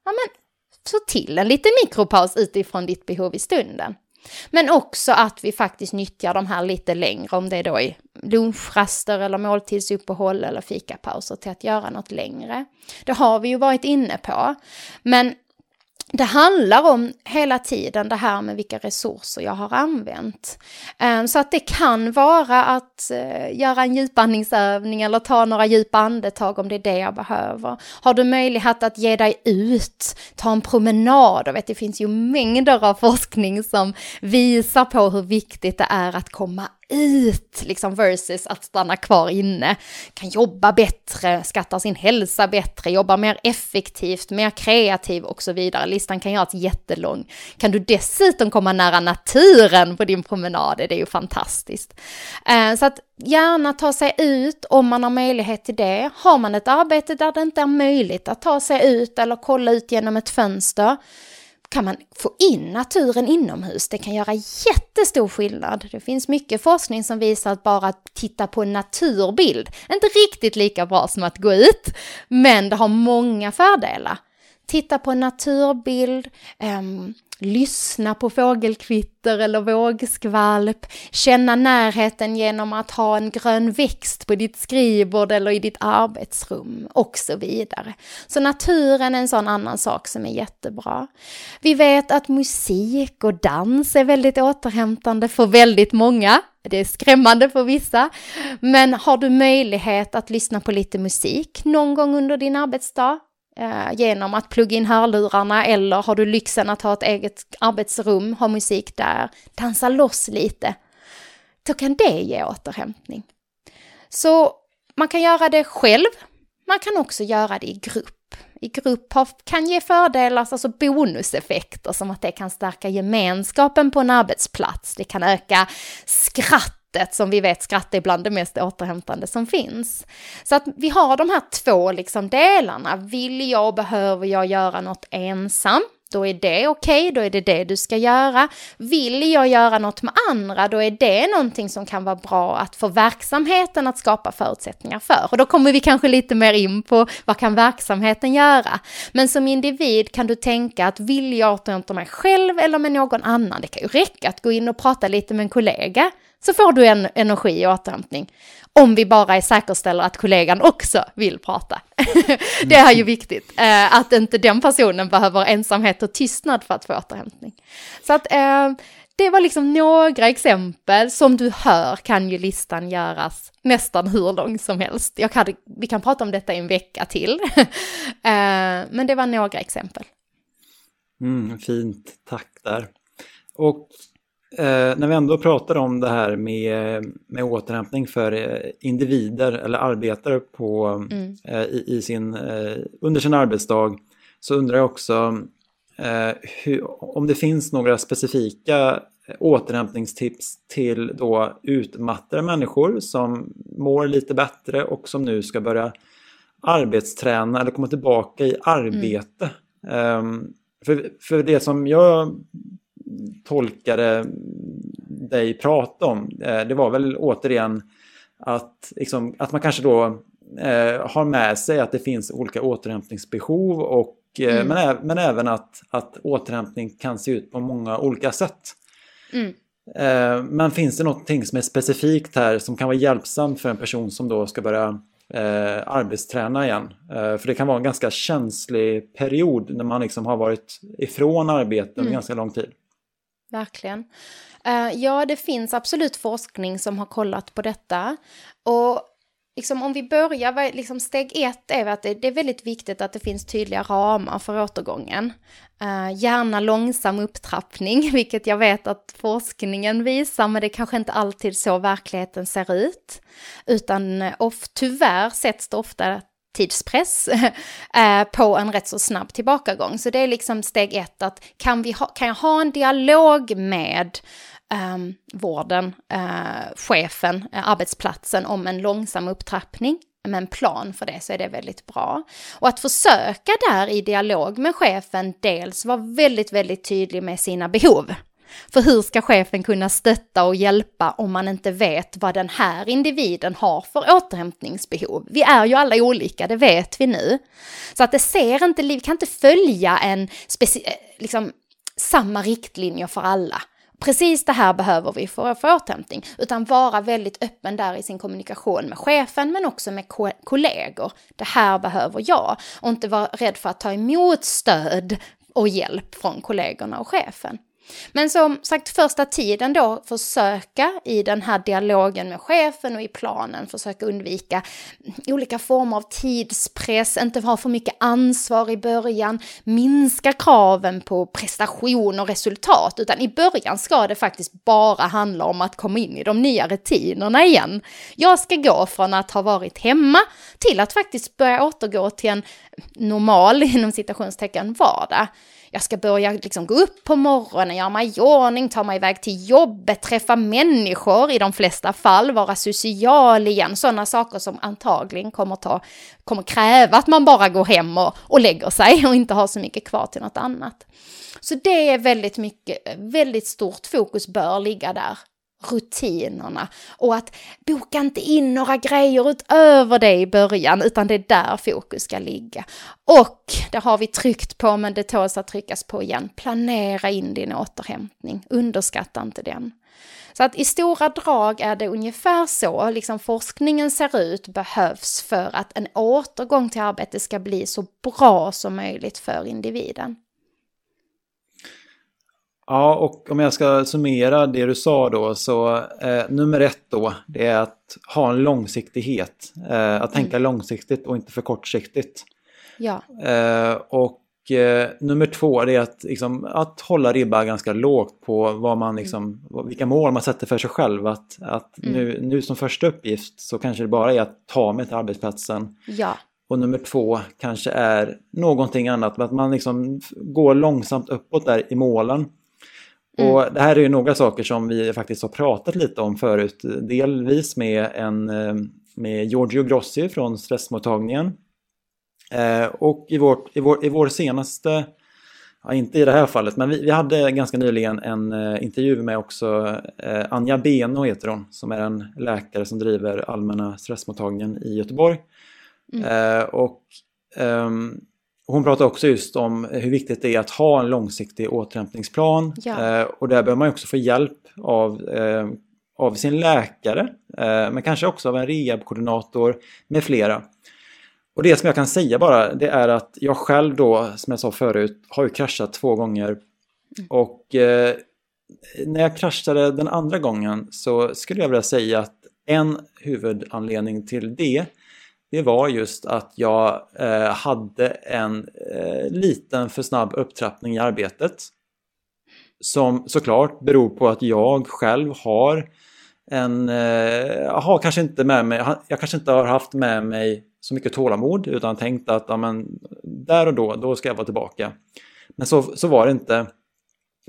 ja men så till en liten mikropaus utifrån ditt behov i stunden. Men också att vi faktiskt nyttjar de här lite längre, om det är då i lunchraster eller måltidsuppehåll eller fikapauser till att göra något längre. Det har vi ju varit inne på. Men det handlar om hela tiden det här med vilka resurser jag har använt. Ehm, så att det kan vara att eh, göra en djupandningsövning eller ta några djupa andetag om det är det jag behöver. Har du möjlighet att ge dig ut, ta en promenad. Och vet, det finns ju mängder av forskning som visar på hur viktigt det är att komma ut, liksom versus att stanna kvar inne. Kan jobba bättre, skattar sin hälsa bättre, jobbar mer effektivt, mer kreativ och så vidare. Listan kan göras jättelång. Kan du dessutom komma nära naturen på din promenad, det är ju fantastiskt. Eh, så att gärna ta sig ut om man har möjlighet till det. Har man ett arbete där det inte är möjligt att ta sig ut eller kolla ut genom ett fönster, kan man få in naturen inomhus. Det kan göra jättestor skillnad. Det finns mycket forskning som visar att bara att titta på en naturbild, inte riktigt lika bra som att gå ut, men det har många fördelar. Titta på en naturbild, um, lyssna på fågelkvitter eller vågskvalp, känna närheten genom att ha en grön växt på ditt skrivbord eller i ditt arbetsrum och så vidare. Så naturen är en sån annan sak som är jättebra. Vi vet att musik och dans är väldigt återhämtande för väldigt många. Det är skrämmande för vissa. Men har du möjlighet att lyssna på lite musik någon gång under din arbetsdag, eh, genom att plugga in hörlurarna eller har du lyxen att ha ett eget arbetsrum, ha musik där, dansa loss lite. Då kan det ge återhämtning. Så man kan göra det själv, man kan också göra det i grupp. I grupp kan ge fördelar, alltså bonuseffekter som att det kan stärka gemenskapen på en arbetsplats. Det kan öka skratt skrattet som vi vet skratt är bland det mest återhämtande som finns. Så att vi har de här två liksom delarna. Vill jag och behöver jag göra något ensam? då är det okej, okay, då är det det du ska göra. Vill jag göra något med andra, då är det någonting som kan vara bra att få verksamheten att skapa förutsättningar för. Och då kommer vi kanske lite mer in på vad kan verksamheten göra? Men som individ kan du tänka att vill jag återhämta mig själv eller med någon annan? Det kan ju räcka att gå in och prata lite med en kollega så får du en energi och återhämtning. Om vi bara är säkerställer att kollegan också vill prata. det är ju viktigt, eh, att inte den personen behöver ensamhet och tystnad för att få återhämtning. Så att eh, det var liksom några exempel. Som du hör kan ju listan göras nästan hur lång som helst. Jag kan, vi kan prata om detta i en vecka till. eh, men det var några exempel. Mm, fint, tack där. Och Eh, när vi ändå pratar om det här med, med återhämtning för eh, individer eller arbetare på, mm. eh, i, i, sin, eh, under sin arbetsdag så undrar jag också eh, hur, om det finns några specifika återhämtningstips till då utmattade människor som mår lite bättre och som nu ska börja arbetsträna eller komma tillbaka i arbete. Mm. Um, för, för det som jag tolkade dig prata om, eh, det var väl återigen att, liksom, att man kanske då eh, har med sig att det finns olika återhämtningsbehov och, eh, mm. men, men även att, att återhämtning kan se ut på många olika sätt. Mm. Eh, men finns det någonting som är specifikt här som kan vara hjälpsamt för en person som då ska börja eh, arbetsträna igen? Eh, för det kan vara en ganska känslig period när man liksom har varit ifrån arbete under mm. ganska lång tid. Verkligen. Uh, ja, det finns absolut forskning som har kollat på detta. Och liksom, om vi börjar, liksom, steg ett är att det, det, är väldigt viktigt att det finns tydliga ramar för återgången. Uh, gärna långsam upptrappning, vilket jag vet att forskningen visar, men det är kanske inte alltid så verkligheten ser ut. Utan eh, of, tyvärr sätts det ofta tidspress eh, på en rätt så snabb tillbakagång. Så det är liksom steg ett att kan, vi ha, kan jag ha en dialog med um, vården, uh, chefen, uh, arbetsplatsen om en långsam upptrappning med en plan för det så är det väldigt bra. Och att försöka där i dialog med chefen dels vara väldigt, väldigt tydlig med sina behov. För hur ska chefen kunna stötta och hjälpa om man inte vet vad den här individen har för återhämtningsbehov? Vi är ju alla olika, det vet vi nu. Så att det ser inte, vi kan inte följa en eh, liksom, samma riktlinjer för alla. Precis det här behöver vi för för återhämtning, utan vara väldigt öppen där i sin kommunikation med chefen men också med ko kollegor. Det här behöver jag och inte vara rädd för att ta emot stöd och hjälp från kollegorna och chefen. Men som sagt, första tiden då försöka i den här dialogen med chefen och i planen försöka undvika olika former av tidspress, inte ha för mycket ansvar i början, minska kraven på prestation och resultat, utan i början ska det faktiskt bara handla om att komma in i de nya rutinerna igen. Jag ska gå från att ha varit hemma till att faktiskt börja återgå till en normal, inom citationstecken, vardag jag ska börja liksom gå upp på morgonen, göra mig i ordning, ta mig iväg till jobbet, träffa människor i de flesta fall, vara social igen, sådana saker som antagligen kommer, ta, kommer kräva att man bara går hem och, och lägger sig och inte har så mycket kvar till något annat. Så det är väldigt mycket, väldigt stort fokus bör ligga där rutinerna och att boka inte in några grejer utöver det i början utan det är där fokus ska ligga. Och det har vi tryckt på men det tåls att tryckas på igen. Planera in din återhämtning, underskatta inte den. Så att i stora drag är det ungefär så liksom forskningen ser ut behövs för att en återgång till arbete ska bli så bra som möjligt för individen. Ja, och om jag ska summera det du sa då så eh, nummer ett då det är att ha en långsiktighet. Eh, att tänka mm. långsiktigt och inte för kortsiktigt. Ja. Eh, och eh, nummer två det är att, liksom, att hålla ribban ganska lågt på vad man, mm. liksom, mm. vilka mål man sätter för sig själv. Att, att mm. nu, nu som första uppgift så kanske det bara är att ta mig till arbetsplatsen. Ja. Och nummer två kanske är någonting annat, att man liksom går långsamt uppåt där i målen. Mm. Och det här är ju några saker som vi faktiskt har pratat lite om förut. Delvis med, en, eh, med Giorgio Grossi från stressmottagningen. Eh, och i, vårt, i, vår, i vår senaste ja, inte i det här fallet, men vi, vi hade ganska nyligen en uh, intervju med också Anja Beno heter hon, som är en läkare som driver allmänna stressmottagningen i Göteborg. Mm. Och um, hon pratar också just om hur viktigt det är att ha en långsiktig återhämtningsplan. Ja. och där behöver man också få hjälp av av sin läkare, eh, men kanske också av en rehabkoordinator med flera. Och det som jag kan säga bara, det är att jag själv då, som jag sa förut, har ju kraschat två gånger. Mm. Och eh, när jag kraschade den andra gången så skulle jag vilja säga att en huvudanledning till det, det var just att jag eh, hade en eh, liten för snabb upptrappning i arbetet. Som såklart beror på att jag själv har en, eh, har kanske inte med mig, jag kanske inte har haft med mig så mycket tålamod utan tänkt att ja, men, där och då, då ska jag vara tillbaka. Men så, så var det inte.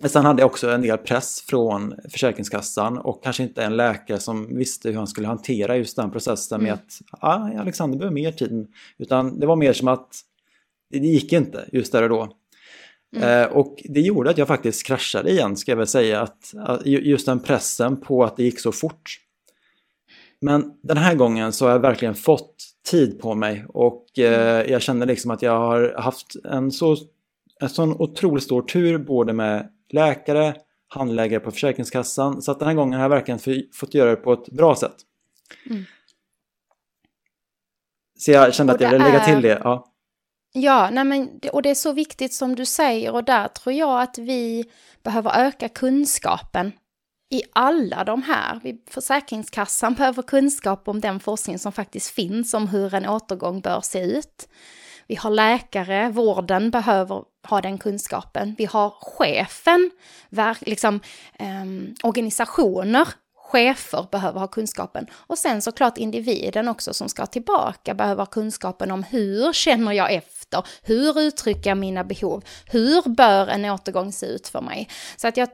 Men sen hade jag också en del press från Försäkringskassan och kanske inte en läkare som visste hur han skulle hantera just den processen med mm. att ah, Alexander behöver mer tid. Utan det var mer som att det gick inte just där och då. Mm. Eh, och det gjorde att jag faktiskt kraschade igen, ska jag väl säga. Att, att, just den pressen på att det gick så fort. Men den här gången så har jag verkligen fått tid på mig och eh, mm. jag känner liksom att jag har haft en så en sån otroligt stor tur både med läkare, handläggare på Försäkringskassan. Så att den här gången har jag verkligen fått göra det på ett bra sätt. Mm. Så jag kände att jag ville lägga till det. Ja. Ja, nej men, och det är så viktigt som du säger och där tror jag att vi behöver öka kunskapen i alla de här. Försäkringskassan behöver kunskap om den forskning som faktiskt finns om hur en återgång bör se ut. Vi har läkare, vården behöver ha den kunskapen. Vi har chefen, liksom, eh, organisationer chefer behöver ha kunskapen. Och sen såklart individen också som ska tillbaka behöver ha kunskapen om hur känner jag efter? Hur uttrycker jag mina behov? Hur bör en återgång se ut för mig? Så att jag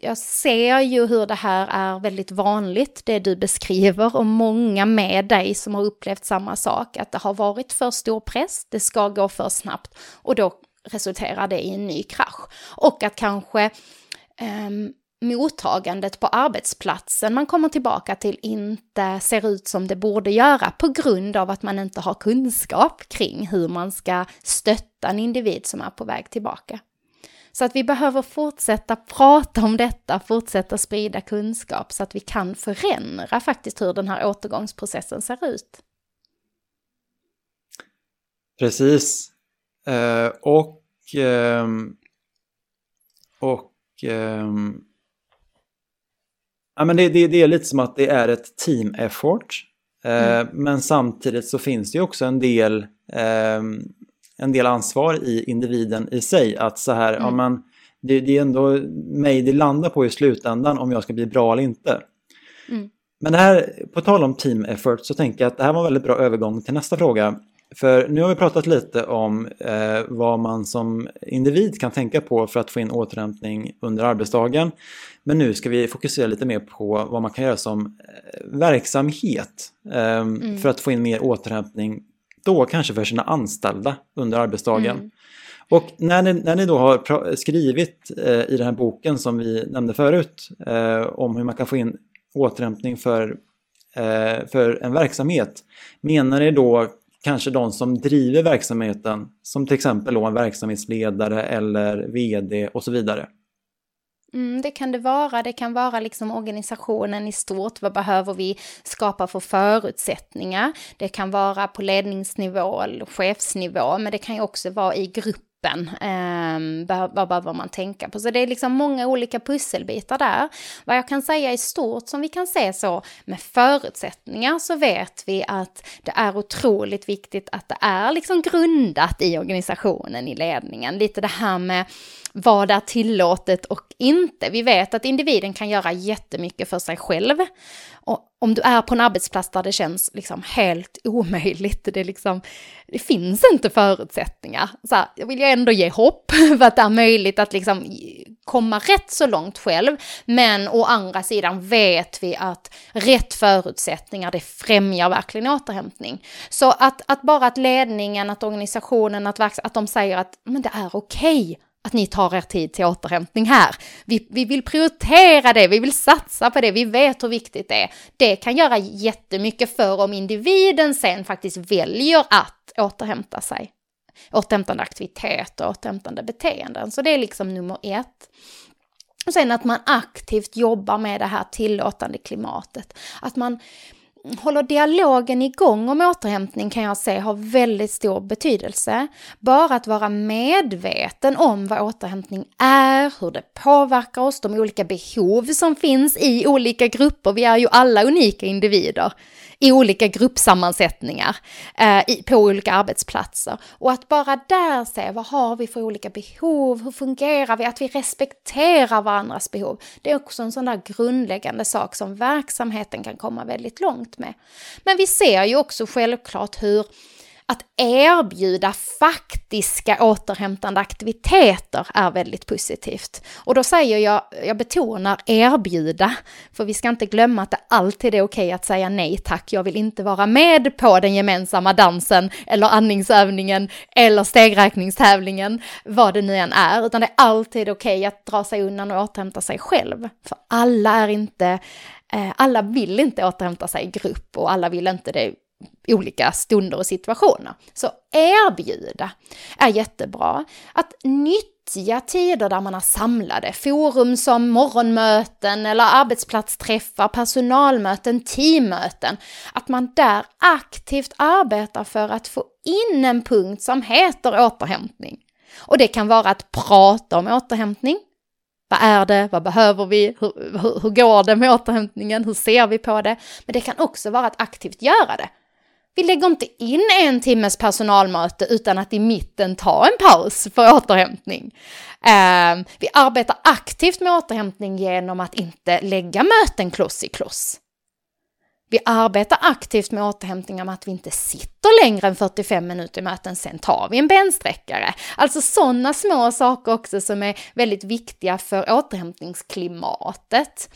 jag ser ju hur det här är väldigt vanligt, det du beskriver, och många med dig som har upplevt samma sak, att det har varit för stor press, det ska gå för snabbt, och då resulterar det i en ny krasch. Och att kanske eh, mottagandet på arbetsplatsen man kommer tillbaka till inte ser ut som det borde göra på grund av att man inte har kunskap kring hur man ska stötta en individ som är på väg tillbaka. Så att vi behöver fortsätta prata om detta, fortsätta sprida kunskap så att vi kan förändra faktiskt hur den här återgångsprocessen ser ut. Precis. Uh, och um, och um, Ja, men det, det, det, är lite som att det är ett team effort. Eh, mm. Men samtidigt så finns det ju också en del, eh, en del ansvar i individen i sig. Att så här, mm. ja men det, det, är ändå mig det landar på i slutändan om jag ska bli bra eller inte. Mm. Men det här, på tal om team effort så tänker jag att det här var en väldigt bra övergång till nästa fråga. För nu har vi pratat lite om eh, vad man som individ kan tänka på för att få in återhämtning under arbetsdagen. Men nu ska vi fokusera lite mer på vad man kan göra som eh, verksamhet eh, mm. för att få in mer återhämtning då kanske för sina anställda under arbetsdagen. Mm. Och när ni, när ni då har skrivit eh, i den här boken som vi nämnde förut eh, om hur man kan få in återhämtning för, eh, för en verksamhet, menar ni då kanske de som driver verksamheten, som till exempel då en verksamhetsledare eller vd och så vidare. Mm, det kan det vara. Det kan vara liksom organisationen i stort. Vad behöver vi skapa för förutsättningar? Det kan vara på ledningsnivå eller chefsnivå, men det kan ju också vara i grupp gruppen. Eh, vad behöver man tänka på? Så det är liksom många olika pusselbitar där. Vad jag kan säga i stort som vi kan se så med förutsättningar så vet vi att det är otroligt viktigt att det är liksom grundat i organisationen, i ledningen. Lite det här med vad är tillåtet och inte. Vi vet att individen kan göra jättemycket för sig själv. Och om du är på en arbetsplats där det känns liksom helt omöjligt, det, liksom, det finns inte förutsättningar. Så här, jag vill ju ändå ge hopp för att det är möjligt att liksom komma rätt så långt själv. Men å andra sidan vet vi att rätt förutsättningar, det främjar verkligen återhämtning. Så att, att bara att ledningen, att organisationen, att, att de säger att men det är okej okay att ni tar er tid till återhämtning här. Vi, vi vill prioritera det, vi vill satsa på det, vi vet hur viktigt det är. Det kan göra jättemycket för om individen sen faktiskt väljer att återhämta sig. Återhämtande aktivitet och återhämtande beteenden. Så det är liksom nummer ett. Och sen att man aktivt jobbar med det här tillåtande klimatet. Att man håller dialogen igång om återhämtning kan jag se har väldigt stor betydelse. Bara att vara medveten om vad återhämtning är, hur det påverkar oss, de olika behov som finns i olika grupper. Vi är ju alla unika individer i olika gruppsammansättningar eh, i, på olika arbetsplatser. Och att bara där se vad har vi för olika behov, hur fungerar vi, att vi respekterar varandras behov. Det är också en sån där grundläggande sak som verksamheten kan komma väldigt långt med. Men vi ser ju också självklart hur att erbjuda faktiska återhämtande aktiviteter är väldigt positivt. Och då säger jag, jag betonar erbjuda, för vi ska inte glömma att det alltid är okej att säga nej tack, jag vill inte vara med på den gemensamma dansen eller andningsövningen eller stegräkningstävlingen, vad det nu än är, utan det är alltid okej att dra sig undan och återhämta sig själv. För alla är inte eh, alla vill inte återhämta sig i grupp och alla vill inte det olika stunder och situationer. Så erbjuda är jättebra. Att nyttja tider där man är samlade, forum som morgonmöten eller arbetsplatsträffar, personalmöten, teammöten. Att man där aktivt arbetar för att få in en punkt som heter återhämtning. Och det kan vara att prata om återhämtning, vad är det? Vad behöver vi? Hur, hur, hur, går det med återhämtningen? Hur ser vi på det? Men det kan också vara att aktivt göra det. Vi lägger inte in en timmes personalmöte utan att i mitten ta en paus för återhämtning. Eh, vi arbetar aktivt med återhämtning genom att inte lägga möten kloss i kloss. Vi arbetar aktivt med återhämtning om att vi inte sitter längre än 45 minuter i möten, sen tar vi en bensträckare. Alltså sådana små saker också som är väldigt viktiga för återhämtningsklimatet.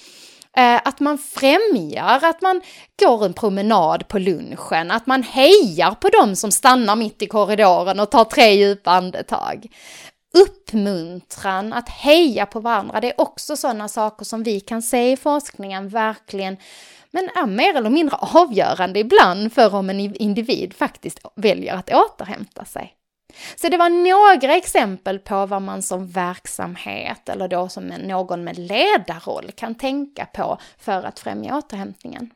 Eh, att man främjar att man går en promenad på lunchen, att man hejar på dem som stannar mitt i korridoren och tar tre djupa andetag. Uppmuntran, att heja på varandra, det är också sådana saker som vi kan se i forskningen verkligen men är mer eller mindre avgörande ibland för om en individ faktiskt väljer att återhämta sig. Så det var några exempel på vad man som verksamhet eller då som någon med ledarroll kan tänka på för att främja återhämtningen.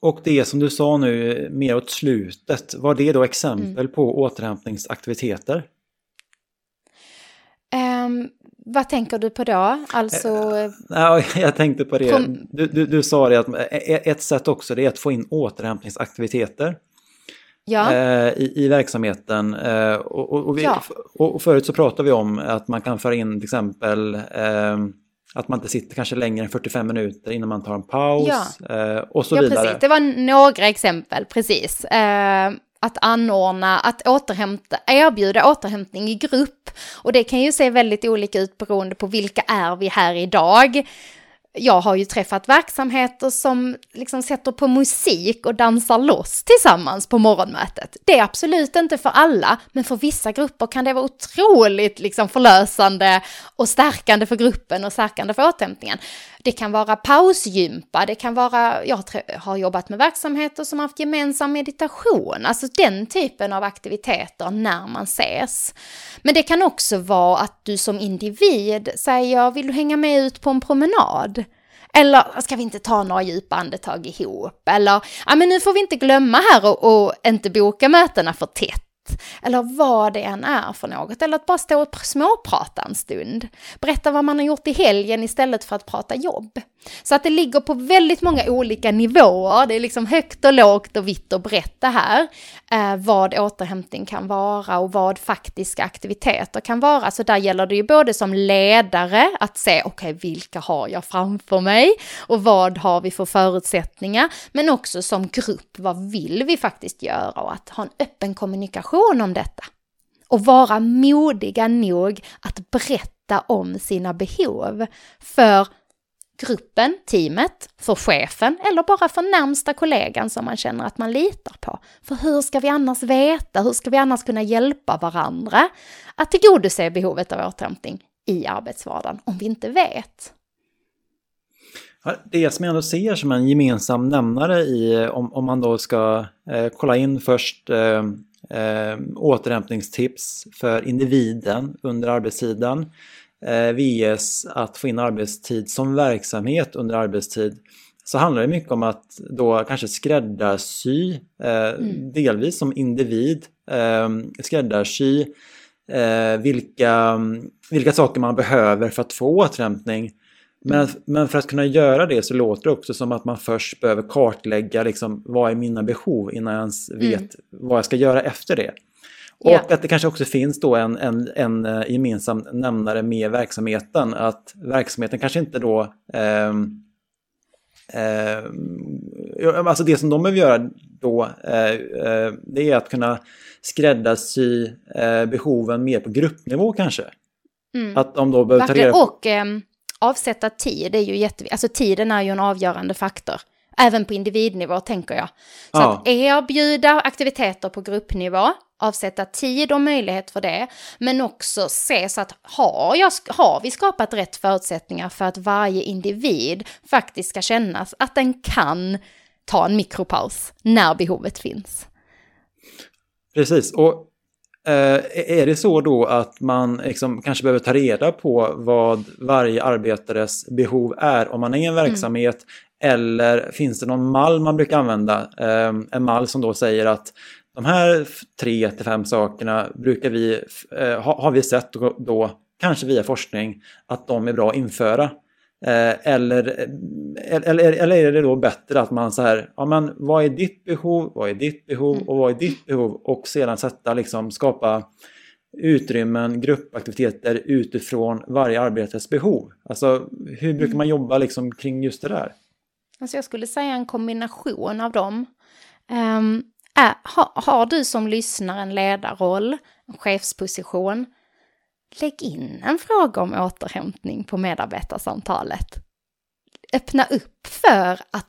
Och det som du sa nu mer åt slutet, var det då exempel mm. på återhämtningsaktiviteter? Um, vad tänker du på då? Alltså... Ja, jag tänkte på det. Du, du, du sa det att ett sätt också det är att få in återhämtningsaktiviteter ja. eh, i, i verksamheten. Eh, och, och, och, vi, ja. och, förut så pratade vi om att man kan föra in till exempel eh, att man inte sitter kanske längre än 45 minuter innan man tar en paus ja. Eh, och så vidare. Precis. Det var några exempel, precis. Eh, att anordna, att återhämta, erbjuda återhämtning i grupp. Och det kan ju se väldigt olika ut beroende på vilka är vi här idag jag har ju träffat verksamheter som liksom sätter på musik och dansar loss tillsammans på morgonmötet. Det är absolut inte för alla, men för vissa grupper kan det vara otroligt liksom förlösande och stärkande för gruppen och stärkande för återhämtningen. Det kan vara pausgympa, det kan vara, jag har jobbat med verksamheter som haft gemensam meditation, alltså den typen av aktiviteter när man ses. Men det kan också vara att du som individ säger, vill du hänga med ut på en promenad? Eller ska vi inte ta några djupa andetag ihop? Eller, ja men nu får vi inte glömma här och, och inte boka mötena för tätt eller vad det än är för något, eller att bara stå och småprata en stund. Berätta vad man har gjort i helgen istället för att prata jobb. Så att det ligger på väldigt många olika nivåer, det är liksom högt och lågt och vitt och brett det här, eh, vad återhämtning kan vara och vad faktiska aktiviteter kan vara. Så där gäller det ju både som ledare att se, okej, okay, vilka har jag framför mig och vad har vi för förutsättningar, men också som grupp, vad vill vi faktiskt göra och att ha en öppen kommunikation om detta. Och vara modiga nog att berätta om sina behov. För gruppen, teamet, för chefen eller bara för närmsta kollegan som man känner att man litar på. För hur ska vi annars veta, hur ska vi annars kunna hjälpa varandra att tillgodose behovet av återhämtning i arbetsvardagen om vi inte vet? Det som jag ändå ser som en gemensam nämnare i, om, om man då ska eh, kolla in först eh, eh, återhämtningstips för individen under arbetstiden eh, vs att få in arbetstid som verksamhet under arbetstid så handlar det mycket om att då kanske skräddarsy, eh, mm. delvis som individ, eh, skräddarsy eh, vilka, vilka saker man behöver för att få återhämtning. Men, mm. men för att kunna göra det så låter det också som att man först behöver kartlägga liksom, vad är mina behov innan jag ens vet mm. vad jag ska göra efter det. Och yeah. att det kanske också finns då en, en, en eh, gemensam nämnare med verksamheten. Att verksamheten kanske inte då... Eh, eh, alltså det som de behöver göra då, eh, eh det är att kunna skräddarsy eh, behoven mer på gruppnivå kanske. Mm. Att de då behöver ta reda på... Och ehm, avsätta tid är ju jätteviktigt. Alltså tiden är ju en avgörande faktor. Även på individnivå tänker jag. Så ja. att erbjuda aktiviteter på gruppnivå, avsätta tid och möjlighet för det, men också se så att har, jag, har vi skapat rätt förutsättningar för att varje individ faktiskt ska känna att den kan ta en mikropaus när behovet finns. Precis, och är det så då att man liksom kanske behöver ta reda på vad varje arbetares behov är om man är i en mm. verksamhet mm. eller finns det någon mall man brukar använda? Eh, en mall som då säger att de här tre till fem sakerna brukar vi, eh, har vi sett då, kanske via forskning, att de är bra att införa. Eh, eller, eh, eller, eller är det då bättre att man så här, ja men vad är ditt behov, vad är ditt behov och vad är ditt behov och sedan sätta liksom skapa utrymmen, gruppaktiviteter utifrån varje arbetares behov. Alltså hur brukar man jobba liksom kring just det där? Alltså jag skulle säga en kombination av dem. Um, är, ha, har du som lyssnar en ledarroll, en chefsposition, Lägg in en fråga om återhämtning på medarbetarsamtalet. Öppna upp för att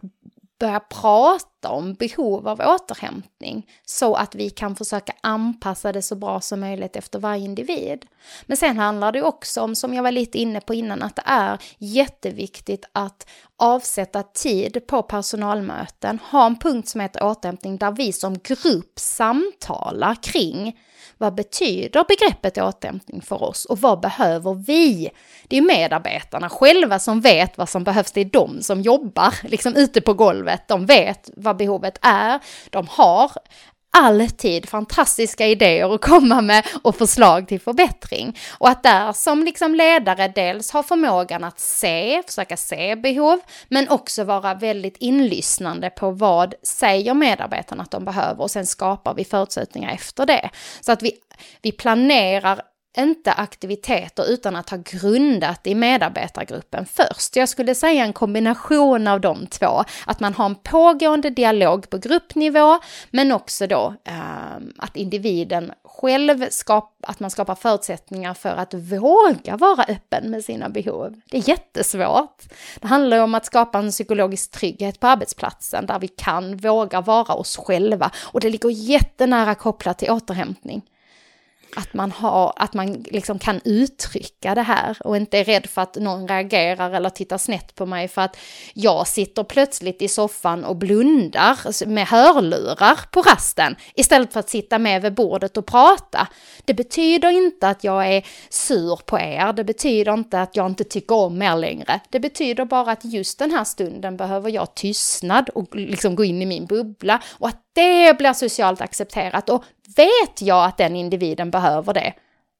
börja prata om behov av återhämtning så att vi kan försöka anpassa det så bra som möjligt efter varje individ. Men sen handlar det också om, som jag var lite inne på innan, att det är jätteviktigt att avsätta tid på personalmöten, ha en punkt som heter återhämtning där vi som grupp samtalar kring vad betyder begreppet återhämtning för oss och vad behöver vi? Det är medarbetarna själva som vet vad som behövs. Det är de som jobbar liksom ute på golvet. De vet vad behovet är. De har alltid fantastiska idéer att komma med och förslag till förbättring. Och att där som liksom ledare dels ha förmågan att se, försöka se behov, men också vara väldigt inlyssnande på vad säger medarbetarna att de behöver och sen skapar vi förutsättningar efter det. Så att vi, vi planerar inte aktiviteter utan att ha grundat i medarbetargruppen först. Jag skulle säga en kombination av de två. Att man har en pågående dialog på gruppnivå men också då eh, att individen själv skapar, att man skapar förutsättningar för att våga vara öppen med sina behov. Det är jättesvårt. Det handlar om att skapa en psykologisk trygghet på arbetsplatsen där vi kan våga vara oss själva och det ligger jättenära kopplat till återhämtning att man, har, att man liksom kan uttrycka det här och inte är rädd för att någon reagerar eller tittar snett på mig för att jag sitter plötsligt i soffan och blundar med hörlurar på rasten istället för att sitta med vid bordet och prata. Det betyder inte att jag är sur på er, det betyder inte att jag inte tycker om er längre. Det betyder bara att just den här stunden behöver jag tystnad och liksom gå in i min bubbla och att det blir socialt accepterat och vet jag att den individen behöver det,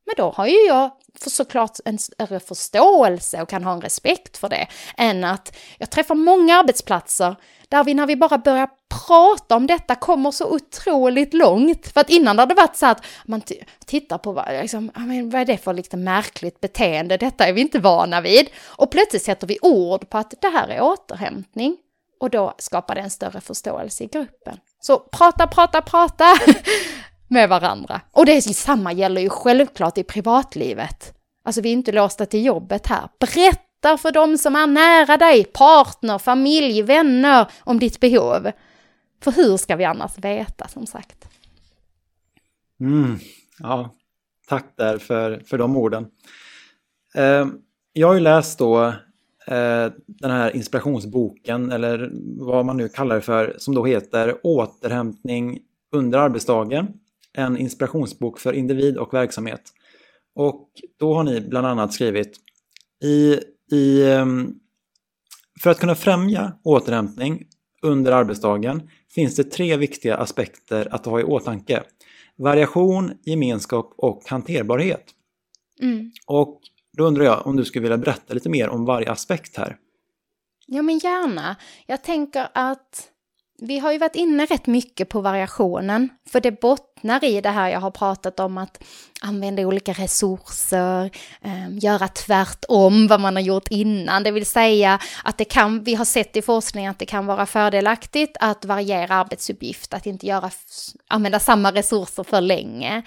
men då har ju jag för såklart en större förståelse och kan ha en respekt för det, än att jag träffar många arbetsplatser där vi när vi bara börjar prata om detta kommer så otroligt långt. För att innan det hade varit så att man tittar på vad, liksom, vad är det för lite märkligt beteende, detta är vi inte vana vid. Och plötsligt sätter vi ord på att det här är återhämtning. Och då skapar det en större förståelse i gruppen. Så prata, prata, prata med varandra. Och det samma gäller ju självklart i privatlivet. Alltså vi är inte låsta till jobbet här. Berätta för dem som är nära dig, partner, familj, vänner, om ditt behov. För hur ska vi annars veta, som sagt? Mm, ja, tack där för, för de orden. Eh, jag har ju läst då eh, den här inspirationsboken, eller vad man nu kallar det för, som då heter Återhämtning under arbetsdagen. En inspirationsbok för individ och verksamhet. Och då har ni bland annat skrivit i, i, ehm, för att kunna främja återhämtning under arbetsdagen finns det tre viktiga aspekter att ha i åtanke. Variation, gemenskap och hanterbarhet. Mm. Och då undrar jag om du skulle vilja berätta lite mer om varje aspekt här. Ja, men gärna. Jag tänker att vi har ju varit inne rätt mycket på variationen, för det bottnar i det här jag har pratat om att använda olika resurser, eh, göra tvärtom vad man har gjort innan, det vill säga att det kan, vi har sett i forskningen att det kan vara fördelaktigt att variera arbetsuppgift, att inte göra, använda samma resurser för länge.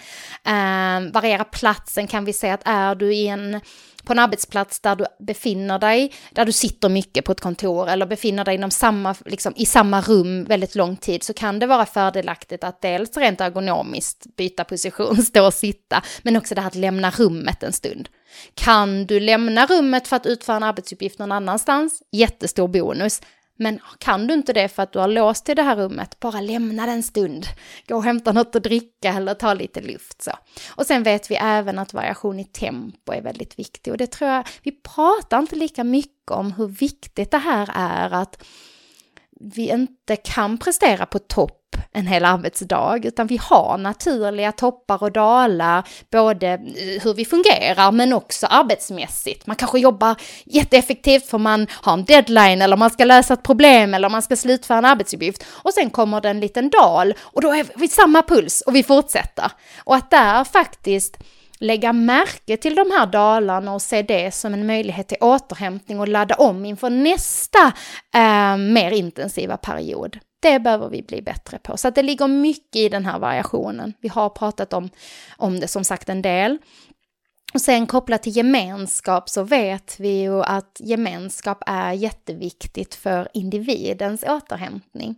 Eh, variera platsen kan vi säga att är du i en på en arbetsplats där du befinner dig, där du sitter mycket på ett kontor eller befinner dig inom samma, liksom, i samma rum väldigt lång tid så kan det vara fördelaktigt att dels rent ergonomiskt byta position, stå och sitta, men också det här att lämna rummet en stund. Kan du lämna rummet för att utföra en arbetsuppgift någon annanstans? Jättestor bonus. Men kan du inte det för att du har låst i det här rummet, bara lämna det en stund. Gå och hämta något att dricka eller ta lite luft så. Och sen vet vi även att variation i tempo är väldigt viktig och det tror jag, vi pratar inte lika mycket om hur viktigt det här är att vi inte kan prestera på topp en hel arbetsdag, utan vi har naturliga toppar och dalar, både eh, hur vi fungerar men också arbetsmässigt. Man kanske jobbar jätteeffektivt för man har en deadline eller man ska lösa ett problem eller man ska slutföra en arbetsuppgift och sen kommer det en liten dal och då är vi samma puls och vi fortsätter. Och att där faktiskt lägga märke till de här dalarna och se det som en möjlighet till återhämtning och ladda om inför nästa eh, mer intensiva period. Det behöver vi bli bättre på. Så att det ligger mycket i den här variationen. Vi har pratat om, om det som sagt en del. Och sen kopplat till gemenskap så vet vi ju att gemenskap är jätteviktigt för individens återhämtning.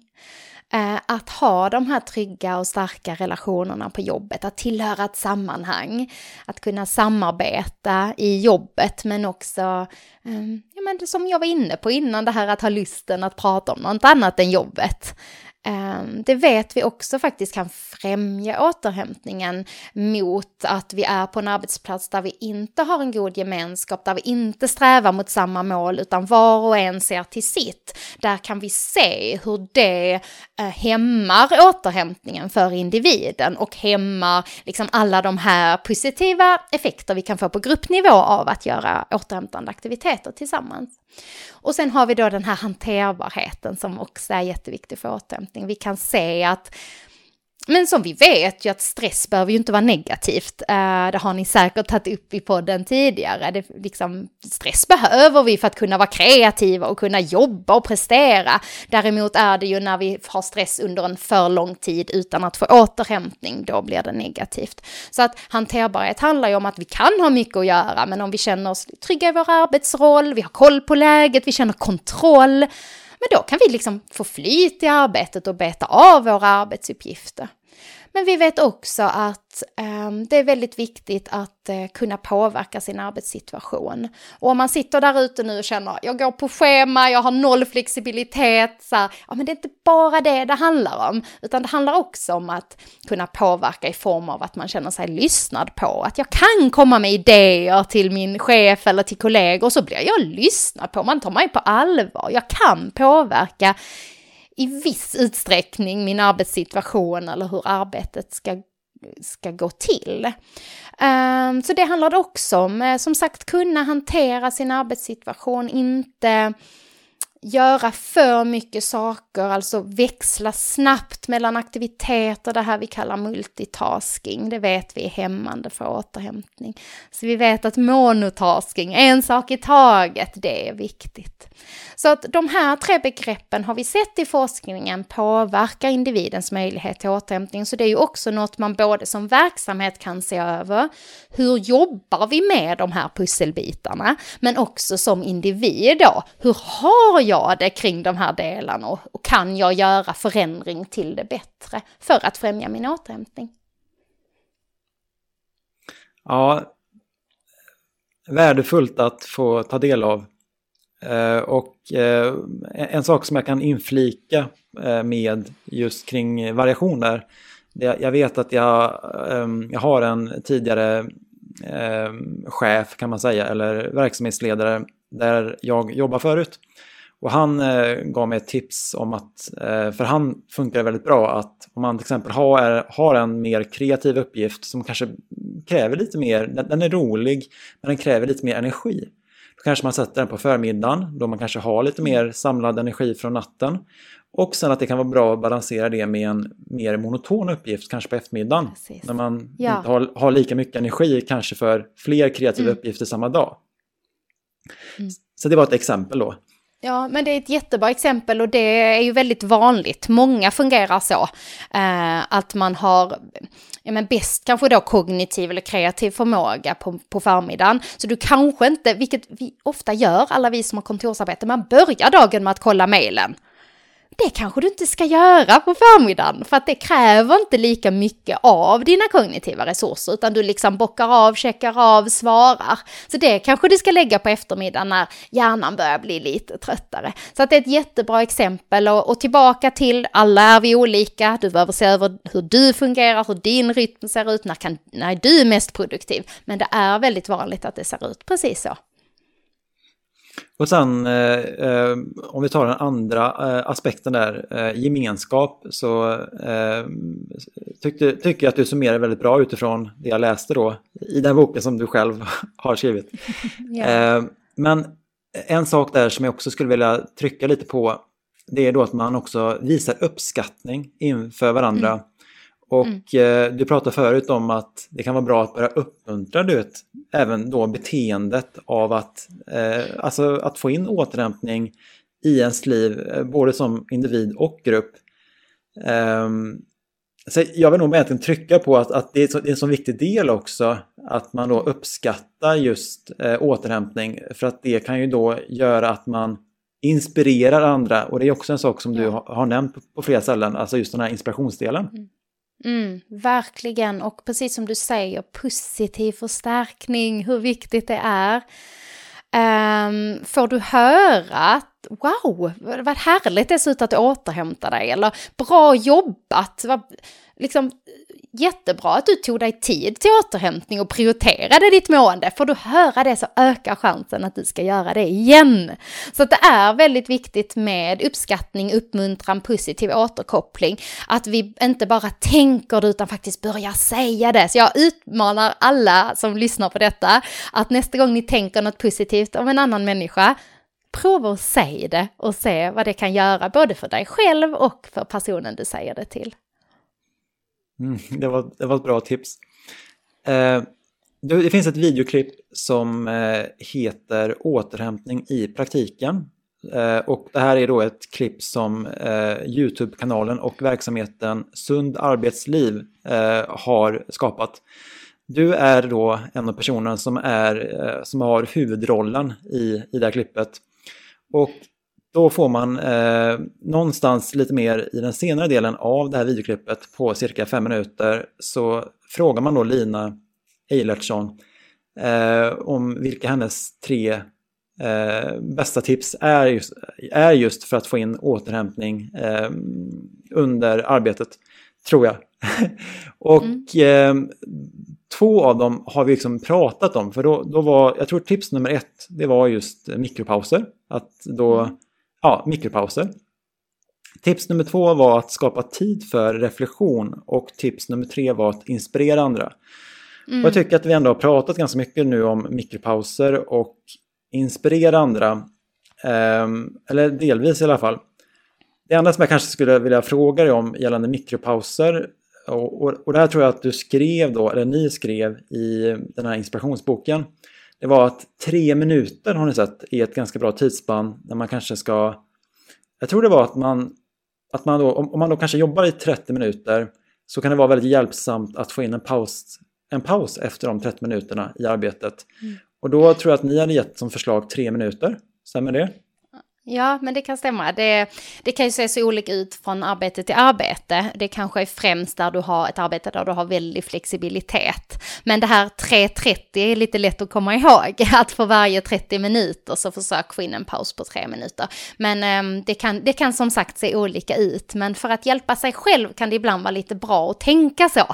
Eh, att ha de här trygga och starka relationerna på jobbet, att tillhöra ett sammanhang, att kunna samarbeta i jobbet men också, ehm, ja men det som jag var inne på innan, det här att ha lusten att prata om något annat än jobbet. Ehm, det vet vi också faktiskt kan främja återhämtningen mot att vi är på en arbetsplats där vi inte har en god gemenskap, där vi inte strävar mot samma mål utan var och en ser till sitt. Där kan vi se hur det eh, hämmar återhämtningen för individen och hämmar liksom alla de här positiva effekter vi kan få på gruppnivå av att göra återhämtande aktiviteter tillsammans. Och sen har vi då den här hanterbarheten som också är jätteviktig för återhämtning. Vi kan se att men som vi vet ju att stress behöver ju inte vara negativt. Eh, det har ni säkert tagit upp i podden tidigare. Det, liksom, stress behöver vi för att kunna vara kreativa och kunna jobba och prestera. Däremot är det ju när vi har stress under en för lång tid utan att få återhämtning, då blir det negativt. Så att hanterbarhet handlar ju om att vi kan ha mycket att göra, men om vi känner oss trygga i vår arbetsroll, vi har koll på läget, vi känner kontroll, men då kan vi liksom få flyt i arbetet och beta av våra arbetsuppgifter. Men vi vet också att eh, det är väldigt viktigt att eh, kunna påverka sin arbetssituation. Och om man sitter där ute nu och känner jag går på schema, jag har noll flexibilitet, så här, ja men det är inte bara det det handlar om, utan det handlar också om att kunna påverka i form av att man känner sig lyssnad på, att jag kan komma med idéer till min chef eller till kollegor och så blir jag lyssnad på, man tar mig på allvar, jag kan påverka i viss utsträckning min arbetssituation eller hur arbetet ska, ska gå till. Um, så det handlar också om, eh, som sagt, kunna hantera sin arbetssituation, inte göra för mycket saker, alltså växla snabbt mellan aktiviteter, det här vi kallar multitasking, det vet vi är hämmande för återhämtning. Så vi vet att monotasking, en sak i taget, det är viktigt. Så att de här tre begreppen har vi sett i forskningen påverkar individens möjlighet till återhämtning. Så det är ju också något man både som verksamhet kan se över. Hur jobbar vi med de här pusselbitarna? Men också som individ då. Hur har jag det kring de här delarna och kan jag göra förändring till det bättre för att främja min återhämtning? Ja, värdefullt att få ta del av. Eh, och eh, en sak som jag kan inflika eh, med just kring variationer. Jag vet att jag, ehm, jag har en tidigare ehm, chef kan man säga, eller verksamhetsledare där jag jobbar förut. Och han gav mig ett tips om att, för han funkar väldigt bra att om man till exempel har, har en mer kreativ uppgift som kanske kräver lite mer, den är rolig men den kräver lite mer energi kanske man sätter den på förmiddagen då man kanske har lite mer samlad energi från natten. Och sen att det kan vara bra att balansera det med en mer monoton uppgift, kanske på eftermiddagen. Precis. När man ja. inte har, har, lika mycket energi kanske för fler kreativa mm. uppgifter samma dag. Mm. Så det var ett exempel då. Ja, men det är ett jättebra exempel och det är ju väldigt vanligt. Många fungerar så. Eh, att man har ja, men bäst kanske då kognitiv eller kreativ förmåga på, på förmiddagen. Så du kanske inte, vilket vi ofta gör, alla vi som har kontorsarbete, man börjar dagen med att kolla mejlen det kanske du inte ska göra på förmiddagen för att det kräver inte lika mycket av dina kognitiva resurser utan du liksom bockar av, checkar av, svarar. Så det kanske du ska lägga på eftermiddagen när hjärnan börjar bli lite tröttare. Så att det är ett jättebra exempel och, och tillbaka till alla är vi olika. Du behöver se över hur du fungerar, hur din rytm ser ut, när, kan, när du mest produktiv. Men det är väldigt vanligt att det ser ut precis så. Och sen eh, eh, om vi tar den andra eh, aspekten där, eh, gemenskap, så eh, tyckte, tycker jag att du summerar väldigt bra utifrån det jag läste då i den boken som du själv har skrivit. ja. men en sak där som jag också skulle vilja trycka lite på, det är då att man också visar uppskattning inför varandra. Mm. Och mm. eh, du pratade förut om att det kan vara bra att börja uppmuntra du vet, även då beteendet av att, eh, alltså att få in återhämtning i ens liv, eh, både som individ och grupp. Um, så jag vill nog egentligen trycka på att, att det, är så, det är en så viktig del också att man då uppskattar just eh, återhämtning för att det kan ju då göra att man inspirerar andra och det är också en sak som ja. du har, har nämnt på, på flera ställen, alltså just den här inspirationsdelen. Mm. Mm, verkligen, och precis som du säger, positiv förstärkning, hur viktigt det är. Um, får du höra att wow, vad härligt det ser ut att återhämta dig, eller bra jobbat, vad, liksom jättebra att du tog dig tid till återhämtning och prioriterade ditt mående. Får du höra det så ökar chansen att du ska göra det igen. Så att det är väldigt viktigt med uppskattning, uppmuntran, positiv återkoppling. Att vi inte bara tänker det utan faktiskt börjar säga det. Så jag utmanar alla som lyssnar på detta att nästa gång ni tänker något positivt om en annan människa prova att säga det och se vad det kan göra både för dig själv och för personen du säger det till. Mm, det, var, det var ett bra tips. Eh, det, finns ett videoklipp som eh, heter Återhämtning i praktiken. Eh, och det här är då ett klipp som eh, Youtube-kanalen och verksamheten Sund arbetsliv eh, har skapat. Du är då en av personerna som, är, eh, som har huvudrollen i, i det här klippet. Och då får man eh, någonstans lite mer i den senare delen av det här videoklippet på cirka fem minuter så frågar man då Lina Eilertsson eh, om vilka hennes tre eh, bästa tips är just, är just för att få in återhämtning eh, under arbetet, tror jag. och mm. Eh, två av dem har vi liksom pratat om, för då, då var, jag tror tips nummer ett, det var just mikropauser. Att då mm ja, mikropauser. Tips nummer två var att skapa tid för reflektion och tips nummer tre var att inspirera andra. Mm. Jag tycker att vi ändå har pratat ganska mycket nu om mikropauser och inspirera andra. Um, eller delvis i alla fall. Det enda som jag kanske skulle vilja fråga dig om gällande mikropauser och, och, och det här tror jag att du skrev då, eller ni skrev i den här inspirationsboken. Det var att tre minuter har ni sett är ett ganska bra tidsspann när man kanske ska... Jag tror det var att man, att man då, om, om man då kanske jobbar i 30 minuter så kan det vara väldigt hjälpsamt att få in en paus, en paus efter de 30 minuterna i arbetet. Mm. Och då tror jag att ni hade gett som förslag tre minuter. Stämmer det? Ja, men det kan stämma. Det, det kan ju se så olika ut från arbete till arbete. Det kanske är främst där du har ett arbete där du har väldig flexibilitet. Men det här 3.30 är lite lätt att komma ihåg. Att för varje 30 minuter så försök få in en paus på 3 minuter. Men ehm, det, kan, det kan som sagt se olika ut. Men för att hjälpa sig själv kan det ibland vara lite bra att tänka så.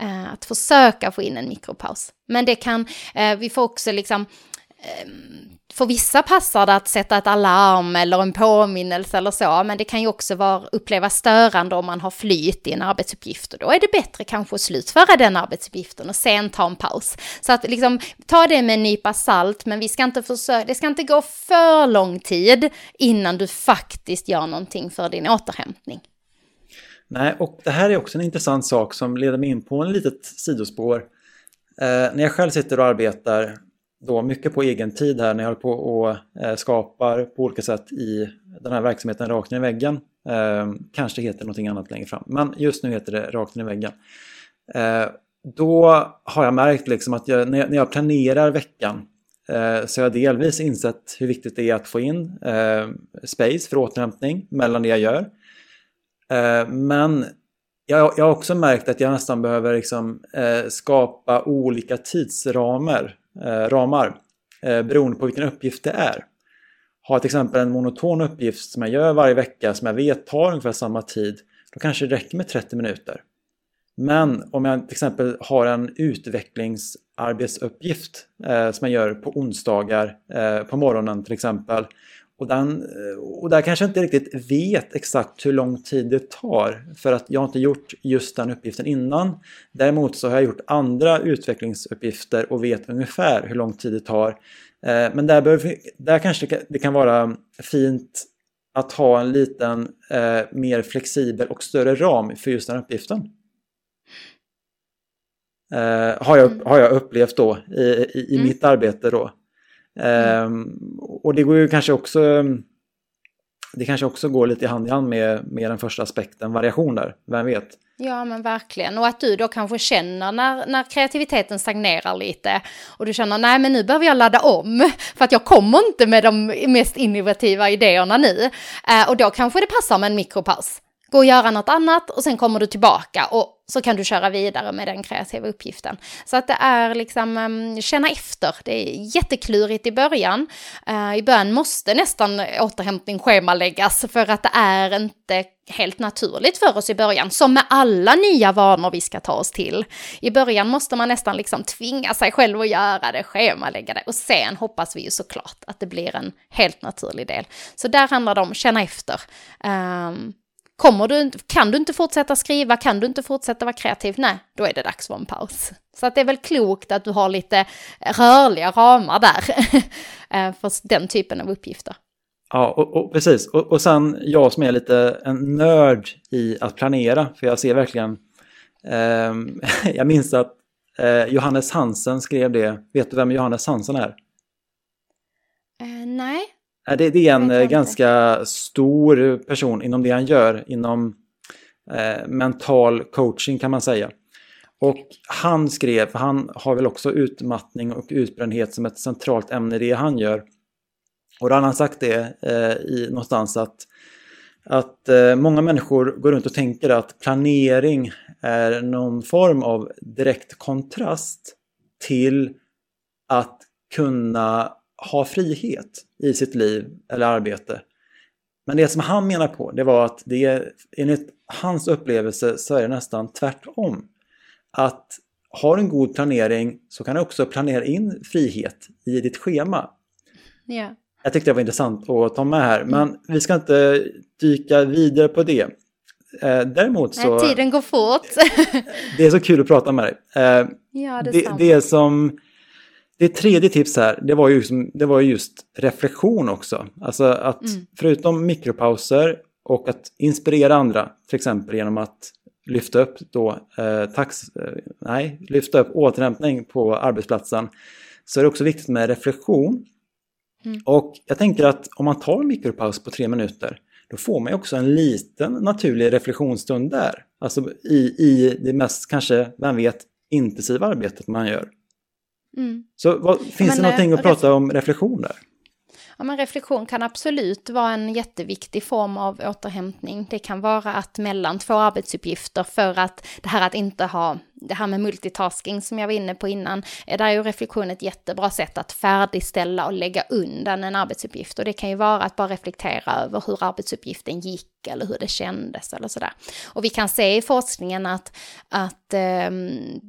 Eh, att försöka få in en mikropaus. Men det kan, eh, vi får också liksom för vissa passar det att sätta ett alarm eller en påminnelse eller så, men det kan ju också vara, upplevas störande om man har flyt i en arbetsuppgift och då är det bättre kanske att slutföra den arbetsuppgiften och sen ta en paus. Så att liksom ta det med en nypa salt, men vi ska inte försöka, det ska inte gå för lång tid innan du faktiskt gör någonting för din återhämtning. Nej, och det här är också en intressant sak som leder mig in på en litet sidospår. Eh, när jag själv sitter och arbetar då mycket på egen tid här när jag håller på och eh, skapar på olika sätt i den här verksamheten Rakt ner i väggen. Eh, kanske heter någonting annat längre fram, men just nu heter det Rakt ner i väggen. Eh, då har jag märkt liksom att jag, när, jag, planerar veckan så så har jag delvis insett hur viktigt det är att få in space för återhämtning mellan det jag gör. Men jag, jag har också märkt att jag nästan behöver liksom, skapa olika tidsramar Eh, ramar eh, beroende på vilken uppgift det är. Har jag till exempel en monoton uppgift som jag gör varje vecka som jag vet tar ungefär samma tid, då kanske det räcker med 30 minuter. Men om jag till exempel har en utvecklingsarbetsuppgift eh, som jag gör på onsdagar eh, på morgonen till exempel och, den, och där kanske jag inte riktigt vet exakt hur lång tid det tar för att jag har inte gjort just den uppgiften innan. Däremot så har jag gjort andra utvecklingsuppgifter och vet ungefär hur lång tid det tar. Eh, men där, bör, där kanske det kan vara fint att ha en liten eh, mer flexibel och större ram för just den uppgiften. Eh, har, jag, har jag upplevt då i, i, i mm. mitt arbete då. Mm. Um, och det går ju kanske också det kanske också går lite hand i hand med, med den första aspekten, variationer, vem vet? Ja men verkligen, och att du då kanske känner när, när kreativiteten stagnerar lite och du känner nej men nu behöver jag ladda om för att jag kommer inte med de mest innovativa idéerna nu. Uh, och då kanske det passar med en mikropaus gå och göra något annat och sen kommer du tillbaka och så kan du köra vidare med den kreativa uppgiften. Så att det är liksom um, känna efter. Det är jätteklurigt i början. Uh, I början måste nästan återhämtning schemaläggas för att det är inte helt naturligt för oss i början, som med alla nya vanor vi ska ta oss till. I början måste man nästan liksom tvinga sig själv att göra det, schemalägga det och sen hoppas vi ju såklart att det blir en helt naturlig del. Så där handlar det om känna efter. Um, Kommer du, kan du inte fortsätta skriva, kan du inte fortsätta vara kreativ, nej, då är det dags för en paus. Så att det är väl klokt att du har lite rörliga ramar där eh, för den typen av uppgifter. Ja, och, och precis. Och, och sen jag som är lite en nörd i att planera, för jag ser verkligen, eh, jag minns att eh, Johannes Hansen skrev det. Vet du vem Johannes Hansen är? Uh, nej. Det, det är en eh, ganska stor person inom det han gör, inom eh, mental coaching kan man säga. Och han skrev, han har väl också utmattning och utbrändhet som ett centralt ämne i det han gör. Och då har han sagt det eh, i någonstans att, att eh, många människor går runt och tänker att planering är någon form av direkt kontrast till att kunna ha frihet i sitt liv eller arbete. Men det som han menar på det var att det enligt hans upplevelse så är det nästan tvärtom. Att har en god planering så kan du också planera in frihet i ditt schema. Yeah. Jag tyckte det var intressant att ta med här, men vi ska inte dyka vidare på det. Eh, däremot så... Nej, tiden går fort. det är så kul att prata med dig. Eh, ja, det, det, det som det tredje tips här, det var ju, det var just reflektion också. Alltså att mm. förutom mikropauser och att inspirera andra, till exempel genom att lyfta upp då eh, tax, eh, nej, lyfta upp återhämtning på arbetsplatsen, så är det också viktigt med reflektion. Mm. Och jag tänker att om man tar en mikropaus på tre minuter, då får man ju också en liten naturlig reflektionsstund där. Alltså i, i det mest, kanske, vem vet, intensiva arbetet man gör. Mm. Så vad, finns Men, det någonting att prata om reflektion där? Ja, men reflektion kan absolut vara en jätteviktig form av återhämtning. Det kan vara att mellan två arbetsuppgifter för att det här att inte ha, det här med multitasking som jag var inne på innan, är där är ju reflektion ett jättebra sätt att färdigställa och lägga undan en arbetsuppgift. Och det kan ju vara att bara reflektera över hur arbetsuppgiften gick eller hur det kändes eller sådär. Och vi kan se i forskningen att, att um,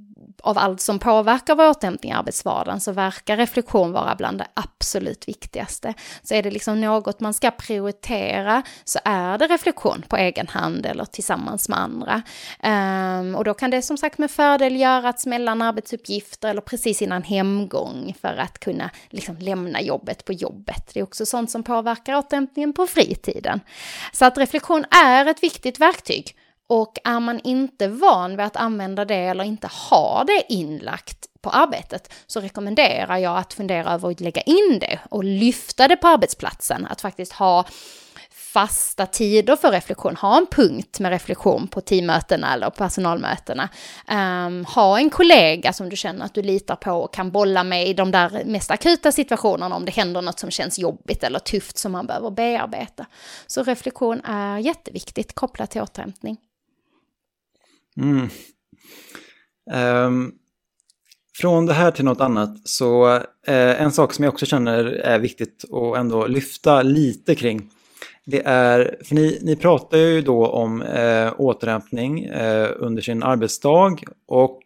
av allt som påverkar vår återhämtning i arbetsvardagen så verkar reflektion vara bland det absolut viktigaste. Så är det liksom något man ska prioritera så är det reflektion på egen hand eller tillsammans med andra. Um, och då kan det som sagt med fördel göras mellan arbetsuppgifter eller precis innan hemgång för att kunna liksom lämna jobbet på jobbet. Det är också sånt som påverkar återhämtningen på fritiden. Så att reflektion är ett viktigt verktyg. Och är man inte van vid att använda det eller inte har det inlagt på arbetet så rekommenderar jag att fundera över att lägga in det och lyfta det på arbetsplatsen. Att faktiskt ha fasta tider för reflektion, ha en punkt med reflektion på teammötena eller personalmötena. Um, ha en kollega som du känner att du litar på och kan bolla med i de där mest akuta situationerna om det händer något som känns jobbigt eller tufft som man behöver bearbeta. Så reflektion är jätteviktigt kopplat till återhämtning. Mm. Um, från det här till något annat så uh, en sak som jag också känner är viktigt att ändå lyfta lite kring. Det är, för ni, ni pratar ju då om uh, återhämtning uh, under sin arbetsdag och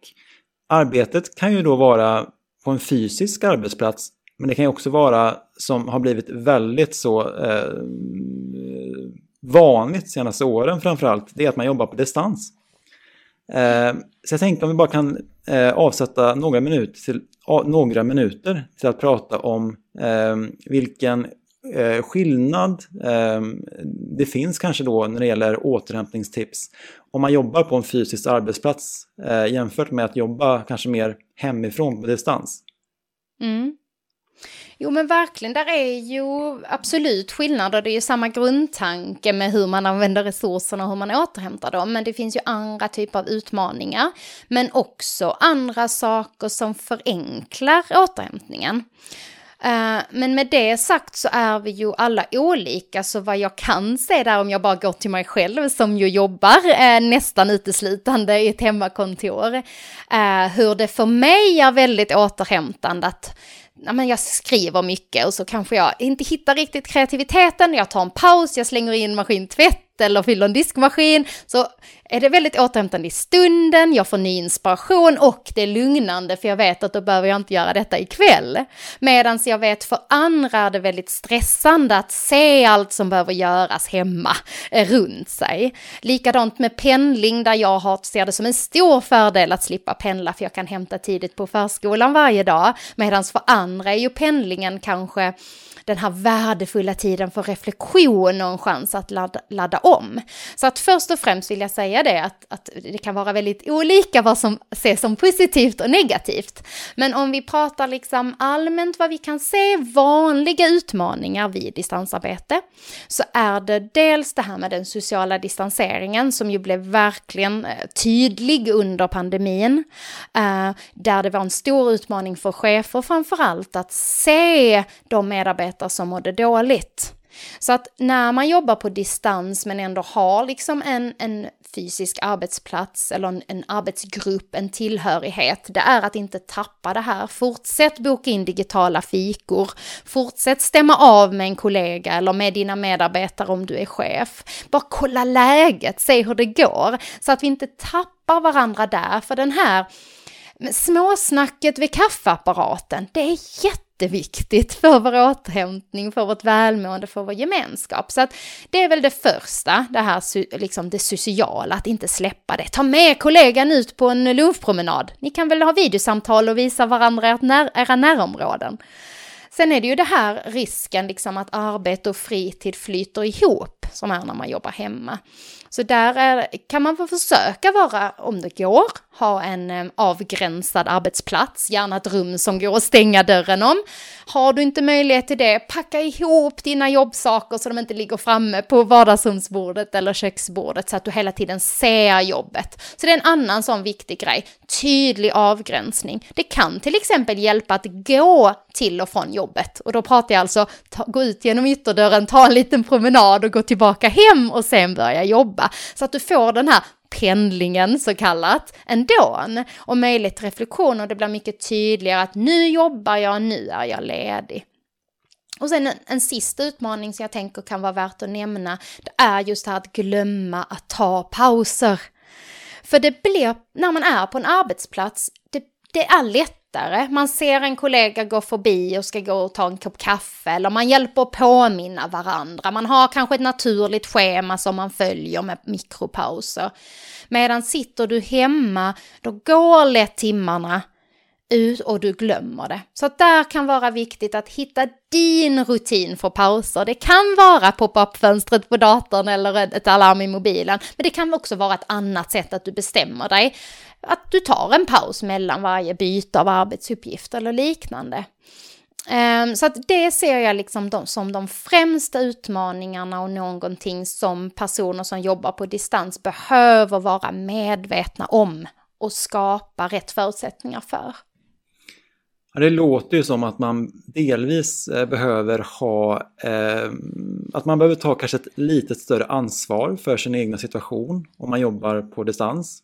arbetet kan ju då vara på en fysisk arbetsplats men det kan ju också vara som har blivit väldigt så vanligt senaste åren framförallt, det är att man jobbar på distans. Eh, så jag tänkte om vi bara kan eh, avsätta några minuter, till, några minuter till att prata om eh, vilken eh, skillnad eh, det finns kanske då när det gäller återhämtningstips om man jobbar på en fysisk arbetsplats eh, jämfört med att jobba kanske mer hemifrån på distans. Mm. Jo men verkligen, där är ju absolut skillnader. Det är ju samma grundtanke med hur man använder resurserna och hur man återhämtar dem. Men det finns ju andra typer av utmaningar. Men också andra saker som förenklar återhämtningen. Eh, men med det sagt så är vi ju alla olika, så vad jag kan se där om jag bara går till mig själv som ju jobbar eh, nästan uteslutande i ett hemmakontor, eh, hur det för mig är väldigt återhämtande att ja, men jag skriver mycket och så kanske jag inte hittar riktigt kreativiteten, jag tar en paus, jag slänger in maskintvätt eller fyller en diskmaskin, så är det väldigt återhämtande i stunden, jag får ny inspiration och det är lugnande för jag vet att då behöver jag inte göra detta ikväll. Medan jag vet för andra är det väldigt stressande att se allt som behöver göras hemma eh, runt sig. Likadant med pendling där jag har, ser det som en stor fördel att slippa pendla för jag kan hämta tidigt på förskolan varje dag. Medan för andra är ju pendlingen kanske den här värdefulla tiden för reflektion och en chans att ladda, ladda om. Så att först och främst vill jag säga det att, att det kan vara väldigt olika vad som ses som positivt och negativt. Men om vi pratar liksom allmänt vad vi kan se vanliga utmaningar vid distansarbete så är det dels det här med den sociala distanseringen som ju blev verkligen eh, tydlig under pandemin. Eh, där det var en stor utmaning för chefer framför allt att se de medarbetare medarbetare som mådde dåligt. Så att när man jobbar på distans men ändå har liksom en, en fysisk arbetsplats eller en, en, arbetsgrupp, en tillhörighet, det är att inte tappa det här. Fortsätt boka in digitala fikor, fortsätt stämma av med en kollega eller med dina medarbetare om du är chef. Bara kolla läget, se hur det går, så att vi inte tappar varandra där, för den här småsnacket vid kaffeapparaten, det är jätte jätteviktigt för vår återhämtning, för vårt välmående, för vår gemenskap. Så att det är väl det första, det här liksom det sociala, att inte släppa det. Ta med kollegan ut på en lunchpromenad. Ni kan väl ha videosamtal och visa varandra era närområden. Sen är det ju det här risken liksom att arbete och fritid flyter ihop, som är när man jobbar hemma. Så där är, kan man få försöka vara, om det går, ha en eh, avgränsad arbetsplats, gärna ett rum som går att stänga dörren om. Har du inte möjlighet till det, packa ihop dina jobbsaker så de inte ligger framme på vardagsrumsbordet eller köksbordet så att du hela tiden ser jobbet. Så det är en annan sån viktig grej, tydlig avgränsning. Det kan till exempel hjälpa att gå till och från jobbet och då pratar jag alltså ta, gå ut genom ytterdörren, ta en liten promenad och gå tillbaka hem och sen börja jobba. Så att du får den här pendlingen så kallat ändå och möjligt till reflektion och det blir mycket tydligare att nu jobbar jag, nu är jag ledig. Och sen en, en sista utmaning som jag tänker kan vara värt att nämna, det är just det här att glömma att ta pauser. För det blir, när man är på en arbetsplats, det, det är lätt lättare. Man ser en kollega gå förbi och ska gå och ta en kopp kaffe eller man hjälper att påminna varandra. Man har kanske ett naturligt schema som man följer med mikropauser. Medan sitter du hemma, då går lätt timmarna ut och du glömmer det. Så att där kan vara viktigt att hitta din rutin för pauser. Det kan vara pop-up-fönstret på datorn eller ett alarm i mobilen, men det kan också vara ett annat sätt att du bestämmer dig att du tar en paus mellan varje byte av arbetsuppgift eller liknande. Ehm, så att det ser jag liksom som de främsta utmaningarna och någonting som personer som jobbar på distans behöver vara medvetna om och skapa rätt förutsättningar för. Det låter ju som att man delvis eh, behöver ha, eh, att man behöver ta kanske ett lite större ansvar för sin egna situation om man jobbar på distans.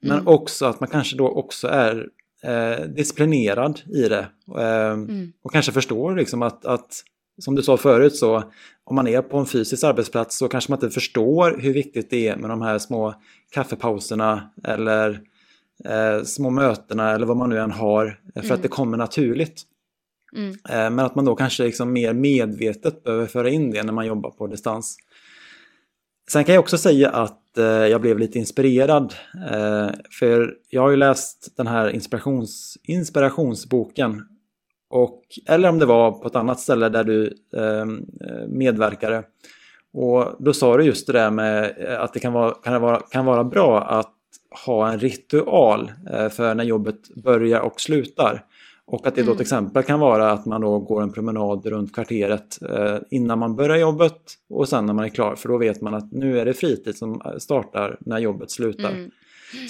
Men mm. också att man kanske då också är eh, disciplinerad i det. Eh, mm. Och kanske förstår liksom att, att, som du sa förut, så om man är på en fysisk arbetsplats så kanske man inte förstår hur viktigt det är med de här små kaffepauserna eller eh, små mötena eller vad man nu än har. För mm. att det kommer naturligt. Mm. Eh, men att man då kanske liksom mer medvetet behöver föra in det när man jobbar på distans. Sen kan jag också säga att eh, jag blev lite inspirerad. Eh, för jag har ju läst den här inspirations, inspirationsboken. Och, eller om det var på ett annat ställe där du eh, medverkade. Och då sa du just det där med eh, att det kan vara, kan vara, kan vara bra att ha en ritual eh, för när jobbet börjar och slutar. Och att det då till mm. exempel kan vara att man då går en promenad runt kvarteret eh, innan man börjar jobbet och sen när man är klar för då vet man att nu är det fritid som startar när jobbet slutar. Mm.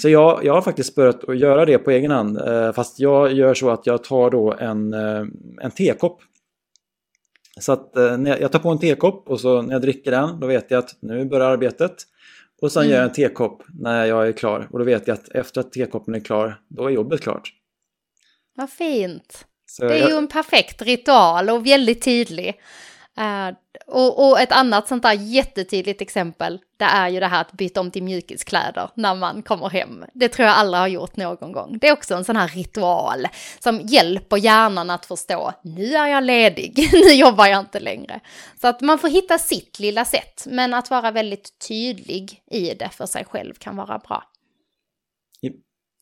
Så jag, jag har faktiskt börjat att göra det på egen hand eh, fast jag gör så att jag tar då en, eh, en tekopp. Så att eh, när jag tar på en tekopp och så när jag dricker den då vet jag att nu börjar arbetet. Och sen mm. gör jag en tekopp när jag är klar och då vet jag att efter att tekoppen är klar då är jobbet klart. Vad fint. Så det är jag... ju en perfekt ritual och väldigt tydlig. Uh, och, och, ett annat sånt där jättetydligt exempel, det är ju det här att byta om till mjukiskläder när man kommer hem. Det tror jag alla har gjort någon gång. Det är också en sån här ritual som hjälper hjärnan att förstå, nu är jag ledig, nu jobbar jag inte längre. Så att man får hitta sitt lilla sätt, men att vara väldigt tydlig i det för sig själv kan vara bra.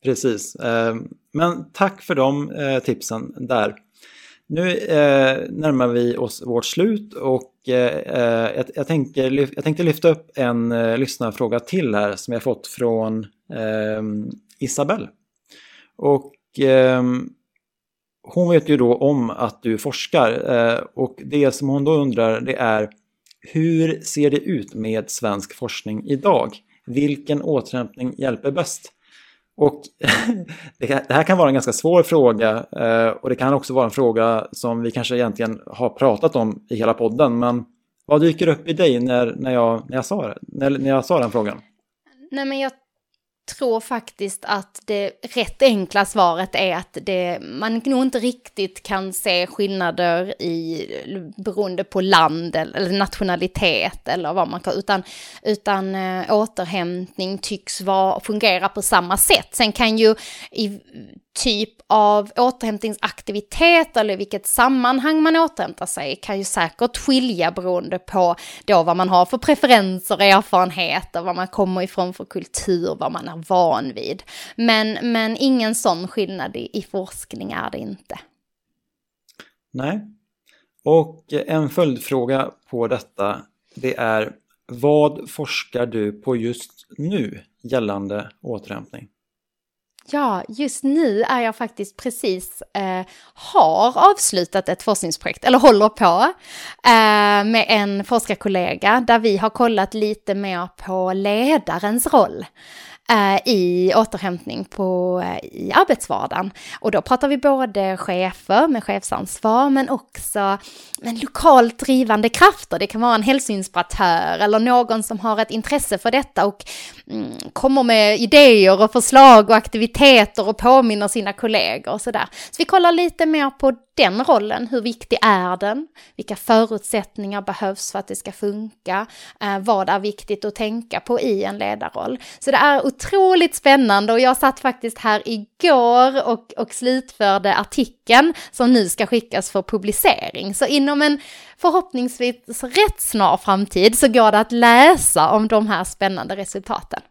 Precis. Eh, men tack för de eh, tipsen där. Nu eh, närmar vi oss vårt slut och eh, eh, jag, tänker, jag tänkte lyfta upp en eh, lyssnarfråga till här som jag fått från Isabelle. Och hon vet ju då om att du forskar och det som hon då undrar det är hur ser det ut med svensk forskning idag? Vilken återhämtning hjälper bäst? Och det här kan vara en ganska svår fråga eh, och det kan också vara en fråga som vi kanske egentligen har pratat om i hela podden. Men vad dyker upp i dig när, när, jag, när, jag, sa, när, när jag sa den frågan? Nej, men jag tror faktiskt att det rätt enkla svaret är att det, man nog inte riktigt kan se skillnader i, beroende på land eller nationalitet eller vad man kan, utan, utan äh, återhämtning tycks vara, fungera på samma sätt. Sen kan ju i typ av återhämtningsaktivitet eller vilket sammanhang man återhämtar sig kan ju säkert skilja beroende på då vad man har för preferenser, erfarenheter, vad man kommer ifrån för kultur, vad man är van vid. Men, men ingen sån skillnad i, i forskning är det inte. Nej. Och en följdfråga på detta, det är vad forskar du på just nu gällande återhämtning? Ja, just nu är jag faktiskt precis, eh, har avslutat ett forskningsprojekt, eller håller på, eh, med en forskarkollega där vi har kollat lite mer på ledarens roll. Eh, I återhämtning på, eh, i arbetsvardagen. Och då pratar vi både chefer med chefsansvar men också men lokalt drivande krafter. Det kan vara en hälsoinspiratör eller någon som har ett intresse för detta och mm, kommer med idéer och förslag och aktiviteter och påminner sina kollegor och sådär. Så vi kollar lite mer på den rollen, hur viktig är den? Vilka förutsättningar behövs för att det ska funka? Eh, vad är viktigt att tänka på i en ledarroll? Så det är otroligt spännande och jag satt faktiskt här igår och, och slutförde artikeln som nu ska skickas för publicering. Så inom en förhoppningsvis rätt snar framtid så går det att läsa om de här spännande resultaten.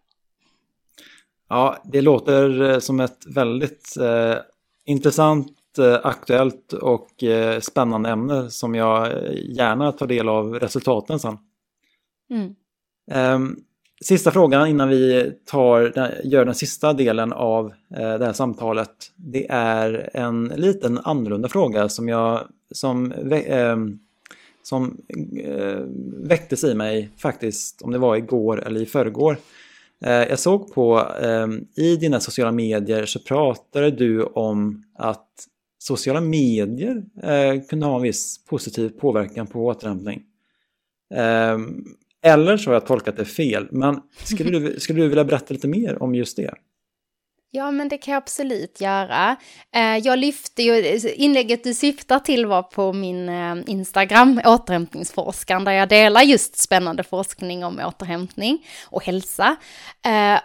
Ja, det låter eh, som ett väldigt eh, intressant Eh, aktuellt och eh, spännande ämne som jag gärna tar del av resultaten sen. Mm. Ehm, sista frågan innan vi tar, gör den sista delen av eh, det här samtalet. Det är en liten annorlunda fråga som jag som, ehm, som väcktes i mig faktiskt om det var igår eller i förrgår. Jag såg på ehm, i dina sociala medier så pratade du om att sociala medier eh, kunde ha en viss positiv påverkan på återhämtning. Eh, eller så har jag tolkat det fel, men skulle du, skulle du vilja berätta lite mer om just det? Ja, men det kan jag absolut göra. Eh, jag lyfte ju, eh, inlägget du syftar till var på min eh, Instagram, återhämtningsforskaren, där jag delar just spännande forskning om återhämtning och hälsa.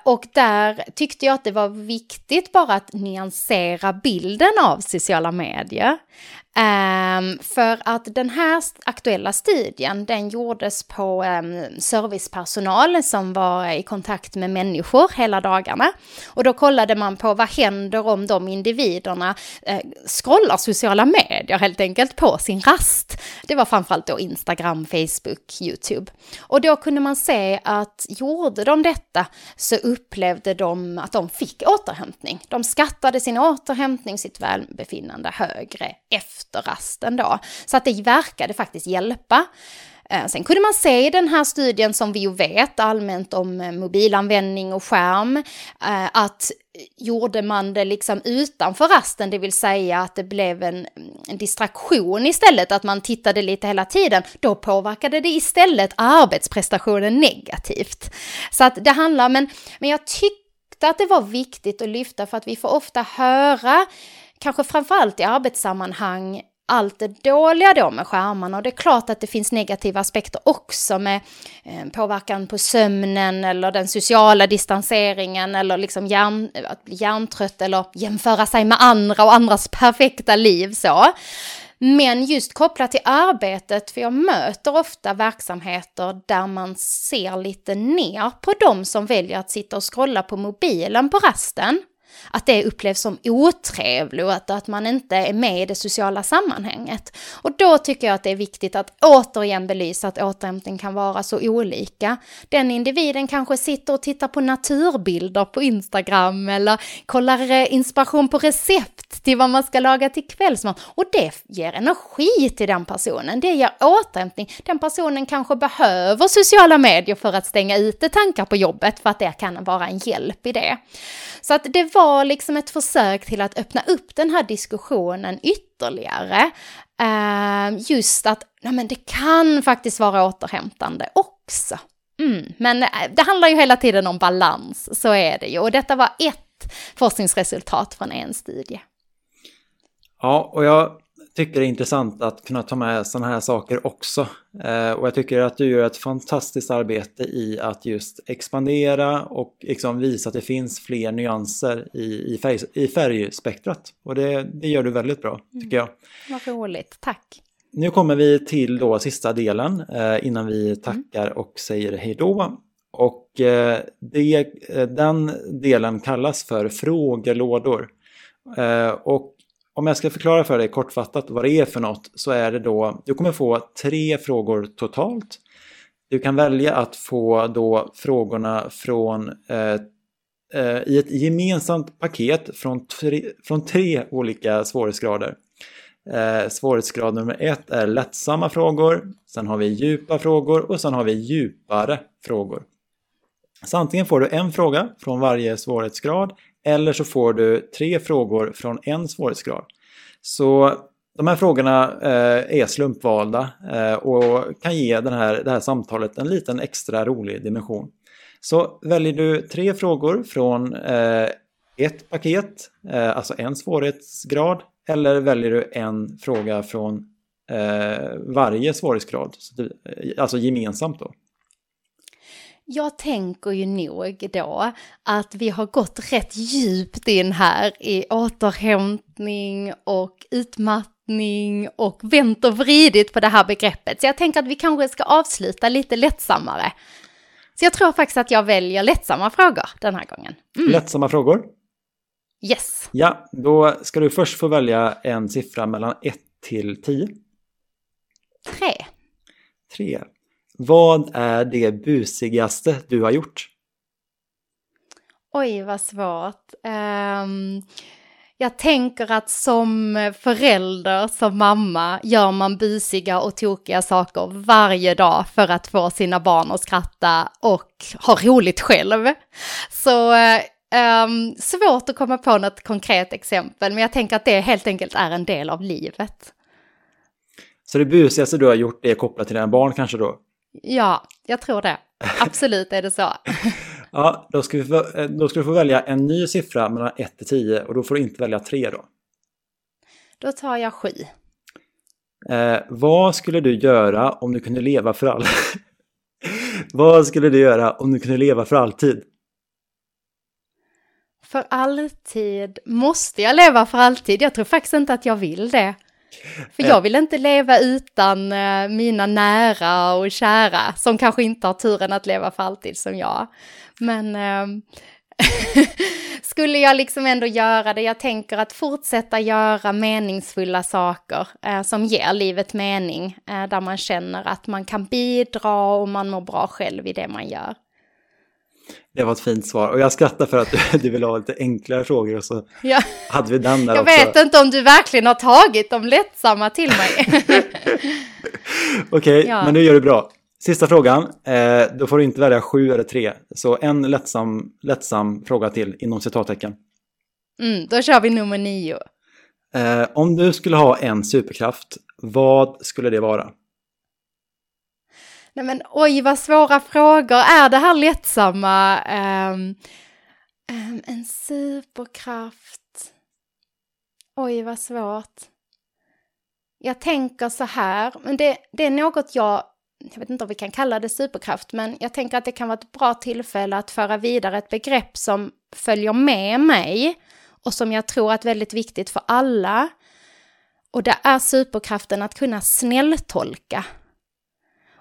Och där tyckte jag att det var viktigt bara att nyansera bilden av sociala medier. Um, för att den här aktuella studien, den gjordes på um, servicepersonal som var i kontakt med människor hela dagarna. Och då kollade man på vad händer om de individerna uh, scrollar sociala medier helt enkelt på sin rast. Det var framförallt då Instagram, Facebook, YouTube. Och då kunde man se att gjorde de detta så upplevde de att de fick återhämtning. De skattade sin återhämtning, sitt välbefinnande högre efter efter rasten då. Så att det verkade faktiskt hjälpa. Eh, sen kunde man se i den här studien som vi ju vet allmänt om eh, mobilanvändning och skärm, eh, att gjorde man det liksom utanför rasten, det vill säga att det blev en, en, distraktion istället, att man tittade lite hela tiden, då påverkade det istället arbetsprestationen negativt. Så att det handlar, men, men jag tyckte att det var viktigt att lyfta för att vi får ofta höra kanske framförallt i arbetssammanhang, allt det dåliga då med skärmarna. Och det är klart att det finns negativa aspekter också med eh, påverkan på sömnen eller den sociala distanseringen eller liksom hjärn, att bli hjärntrött eller jämföra sig med andra och andras perfekta liv så. Men just kopplat till arbetet, för jag möter ofta verksamheter där man ser lite ner på de som väljer att sitta och scrolla på mobilen på rasten att det upplevs som otrevligt och att, att man inte är med i det sociala sammanhanget. Och då tycker jag att det är viktigt att återigen belysa att återhämtning kan vara så olika. Den individen kanske sitter och tittar på naturbilder på Instagram eller kollar eh, inspiration på recept till vad man ska laga till kvällsmat och det ger energi till den personen. Det ger återhämtning. Den personen kanske behöver sociala medier för att stänga ute tankar på jobbet för att det kan vara en hjälp i det. Så att det var var liksom ett försök till att öppna upp den här diskussionen ytterligare. Ehm, just att nej men det kan faktiskt vara återhämtande också. Mm. Men eh, det handlar ju hela tiden om balans, så är det ju. Och detta var ett forskningsresultat från en studie. Ja, och jag tycker det är intressant att kunna ta med sådana här saker också. Eh, och jag tycker att du gör ett fantastiskt arbete i att just expandera och liksom visa att det finns fler nyanser i, i, färg, i färgspektrat. Och det, det gör du väldigt bra, tycker jag. Mm. Vad roligt, tack. Nu kommer vi till då sista delen eh, innan vi tackar mm. och säger hej då. Och eh, det, eh, den delen kallas för frågelådor. Eh, och om jag ska förklara för dig kortfattat vad det är för något så är det då, du kommer få tre frågor totalt. Du kan välja att få då frågorna från eh, eh, i ett gemensamt paket från tre, från tre olika svårighetsgrader. Eh, svårighetsgrad nummer ett är lättsamma frågor, sen har vi djupa frågor och sen har vi djupare frågor. Så antingen får du en fråga från varje svårighetsgrad eller så får du tre frågor från en svårighetsgrad. Så de här frågorna eh, är slumpvalda eh, och kan ge den här, det här samtalet en liten extra rolig dimension. Så väljer du tre frågor från eh, ett paket, eh, alltså en svårighetsgrad, eller väljer du en fråga från eh, varje svårighetsgrad, alltså gemensamt då. Jag tänker ju nog då att vi har gått rätt djupt in här i återhämtning och utmattning och vänt och vridit på det här begreppet. Så jag tänker att vi kanske ska avsluta lite lättsammare. Så jag tror faktiskt att jag väljer lättsamma frågor den här gången. Mm. Lättsamma frågor? Yes. Ja, då ska du först få välja en siffra mellan 1 till 10. 3. 3. Vad är det busigaste du har gjort? Oj, vad svårt. Um, jag tänker att som förälder, som mamma, gör man busiga och tokiga saker varje dag för att få sina barn att skratta och ha roligt själv. Så um, svårt att komma på något konkret exempel, men jag tänker att det helt enkelt är en del av livet. Så det busigaste du har gjort är kopplat till dina barn kanske då? Ja, jag tror det. Absolut är det så. ja, då ska, vi få, eh, då ska du få välja en ny siffra mellan 1 till 10 och då får du inte välja 3 då. Då tar jag 7. Eh, vad skulle du göra om du kunde leva för all... vad skulle du göra om du kunde leva för alltid? För alltid? Måste jag leva för alltid? Jag tror faktiskt inte att jag vill det. För jag vill inte leva utan eh, mina nära och kära som kanske inte har turen att leva för alltid som jag. Men ehm, skulle jag liksom ändå göra det, jag tänker att fortsätta göra meningsfulla saker uh, som ger livet mening, eh, där man känner att man kan bidra och man mår bra själv i det man gör. Det var ett fint svar och jag skrattar för att du, du vill ha lite enklare frågor och så ja. hade vi den där Jag också. vet inte om du verkligen har tagit de lättsamma till mig. Okej, okay, ja. men nu gör du bra. Sista frågan, eh, då får du inte välja sju eller tre. Så en lättsam, lättsam fråga till inom citattecken. Mm, då kör vi nummer nio. Eh, om du skulle ha en superkraft, vad skulle det vara? Nej men oj vad svåra frågor, är det här lättsamma? Um, um, en superkraft. Oj vad svårt. Jag tänker så här, men det, det är något jag, jag vet inte om vi kan kalla det superkraft, men jag tänker att det kan vara ett bra tillfälle att föra vidare ett begrepp som följer med mig och som jag tror är väldigt viktigt för alla. Och det är superkraften att kunna snälltolka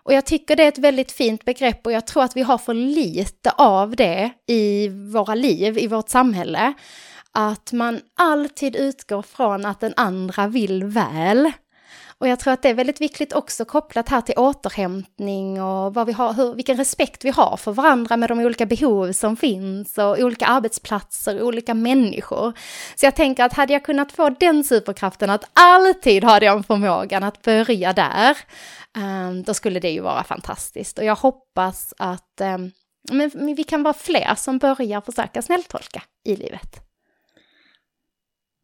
och jag tycker det är ett väldigt fint begrepp och jag tror att vi har för lite av det i våra liv, i vårt samhälle. Att man alltid utgår från att den andra vill väl. Och jag tror att det är väldigt viktigt också kopplat här till återhämtning och vad vi har, hur, vilken respekt vi har för varandra med de olika behov som finns och olika arbetsplatser olika människor. Så jag tänker att hade jag kunnat få den superkraften att alltid ha den förmågan att börja där, Ehm, då skulle det ju vara fantastiskt. Och jag hoppas att um, men vi kan vara fler som börjar försöka snälltolka i livet.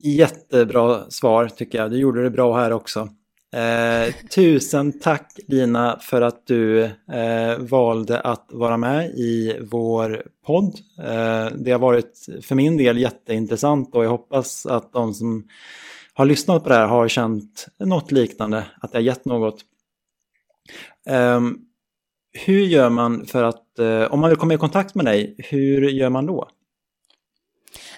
Jättebra svar tycker jag. Du gjorde det bra här också. Eh, tusen tack Lina för att du eh, valde att vara med i vår podd. Eh, det har varit för min del jätteintressant och jag hoppas att de som har lyssnat på det här har känt något liknande, att det har gett något. Um, hur gör man för att, uh, om man vill komma i kontakt med dig, hur gör man då?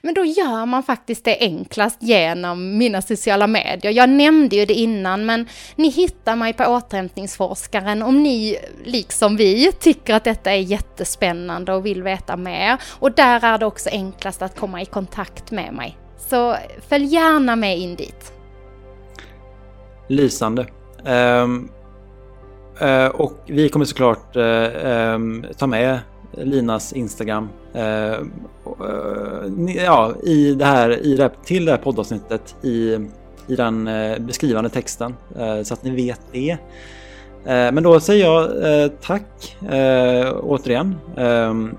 Men då gör man faktiskt det enklast genom mina sociala medier. Jag nämnde ju det innan, men ni hittar mig på återhämtningsforskaren om ni, liksom vi, tycker att detta är jättespännande och vill veta mer. Och där är det också enklast att komma i kontakt med mig. Så följ gärna med in dit. Lysande. Um, Eh, och vi kommer såklart eh, ehm, ta med Linas Instagram eh, ja, i det här, i det, till det här poddavsnittet i, i den beskrivande texten så att ni vet det. Men då säger jag tack återigen ehm,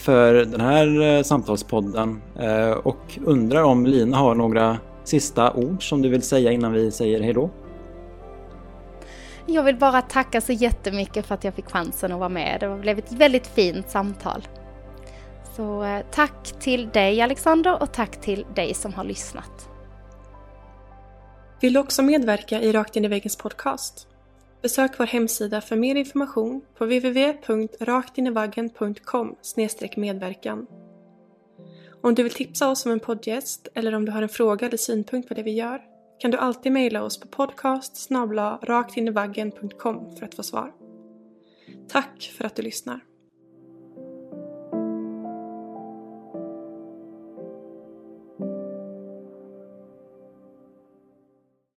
för den här eh, samtalspodden eh, och undrar om Lina har några sista ord som du vill säga innan vi säger hejdå? Jag vill bara tacka så jättemycket för att jag fick chansen att vara med. Det blev ett väldigt fint samtal. Så eh, tack till dig Alexander och tack till dig som har lyssnat. Vill du också medverka i Rakt in i väggens podcast? Besök vår hemsida för mer information på www.raktinivaggen.com medverkan. Om du vill tipsa oss om en poddgäst eller om du har en fråga eller synpunkt på det vi gör kan du alltid mejla oss på podcast raktinivaggen.com för att få svar. Tack för att du lyssnar!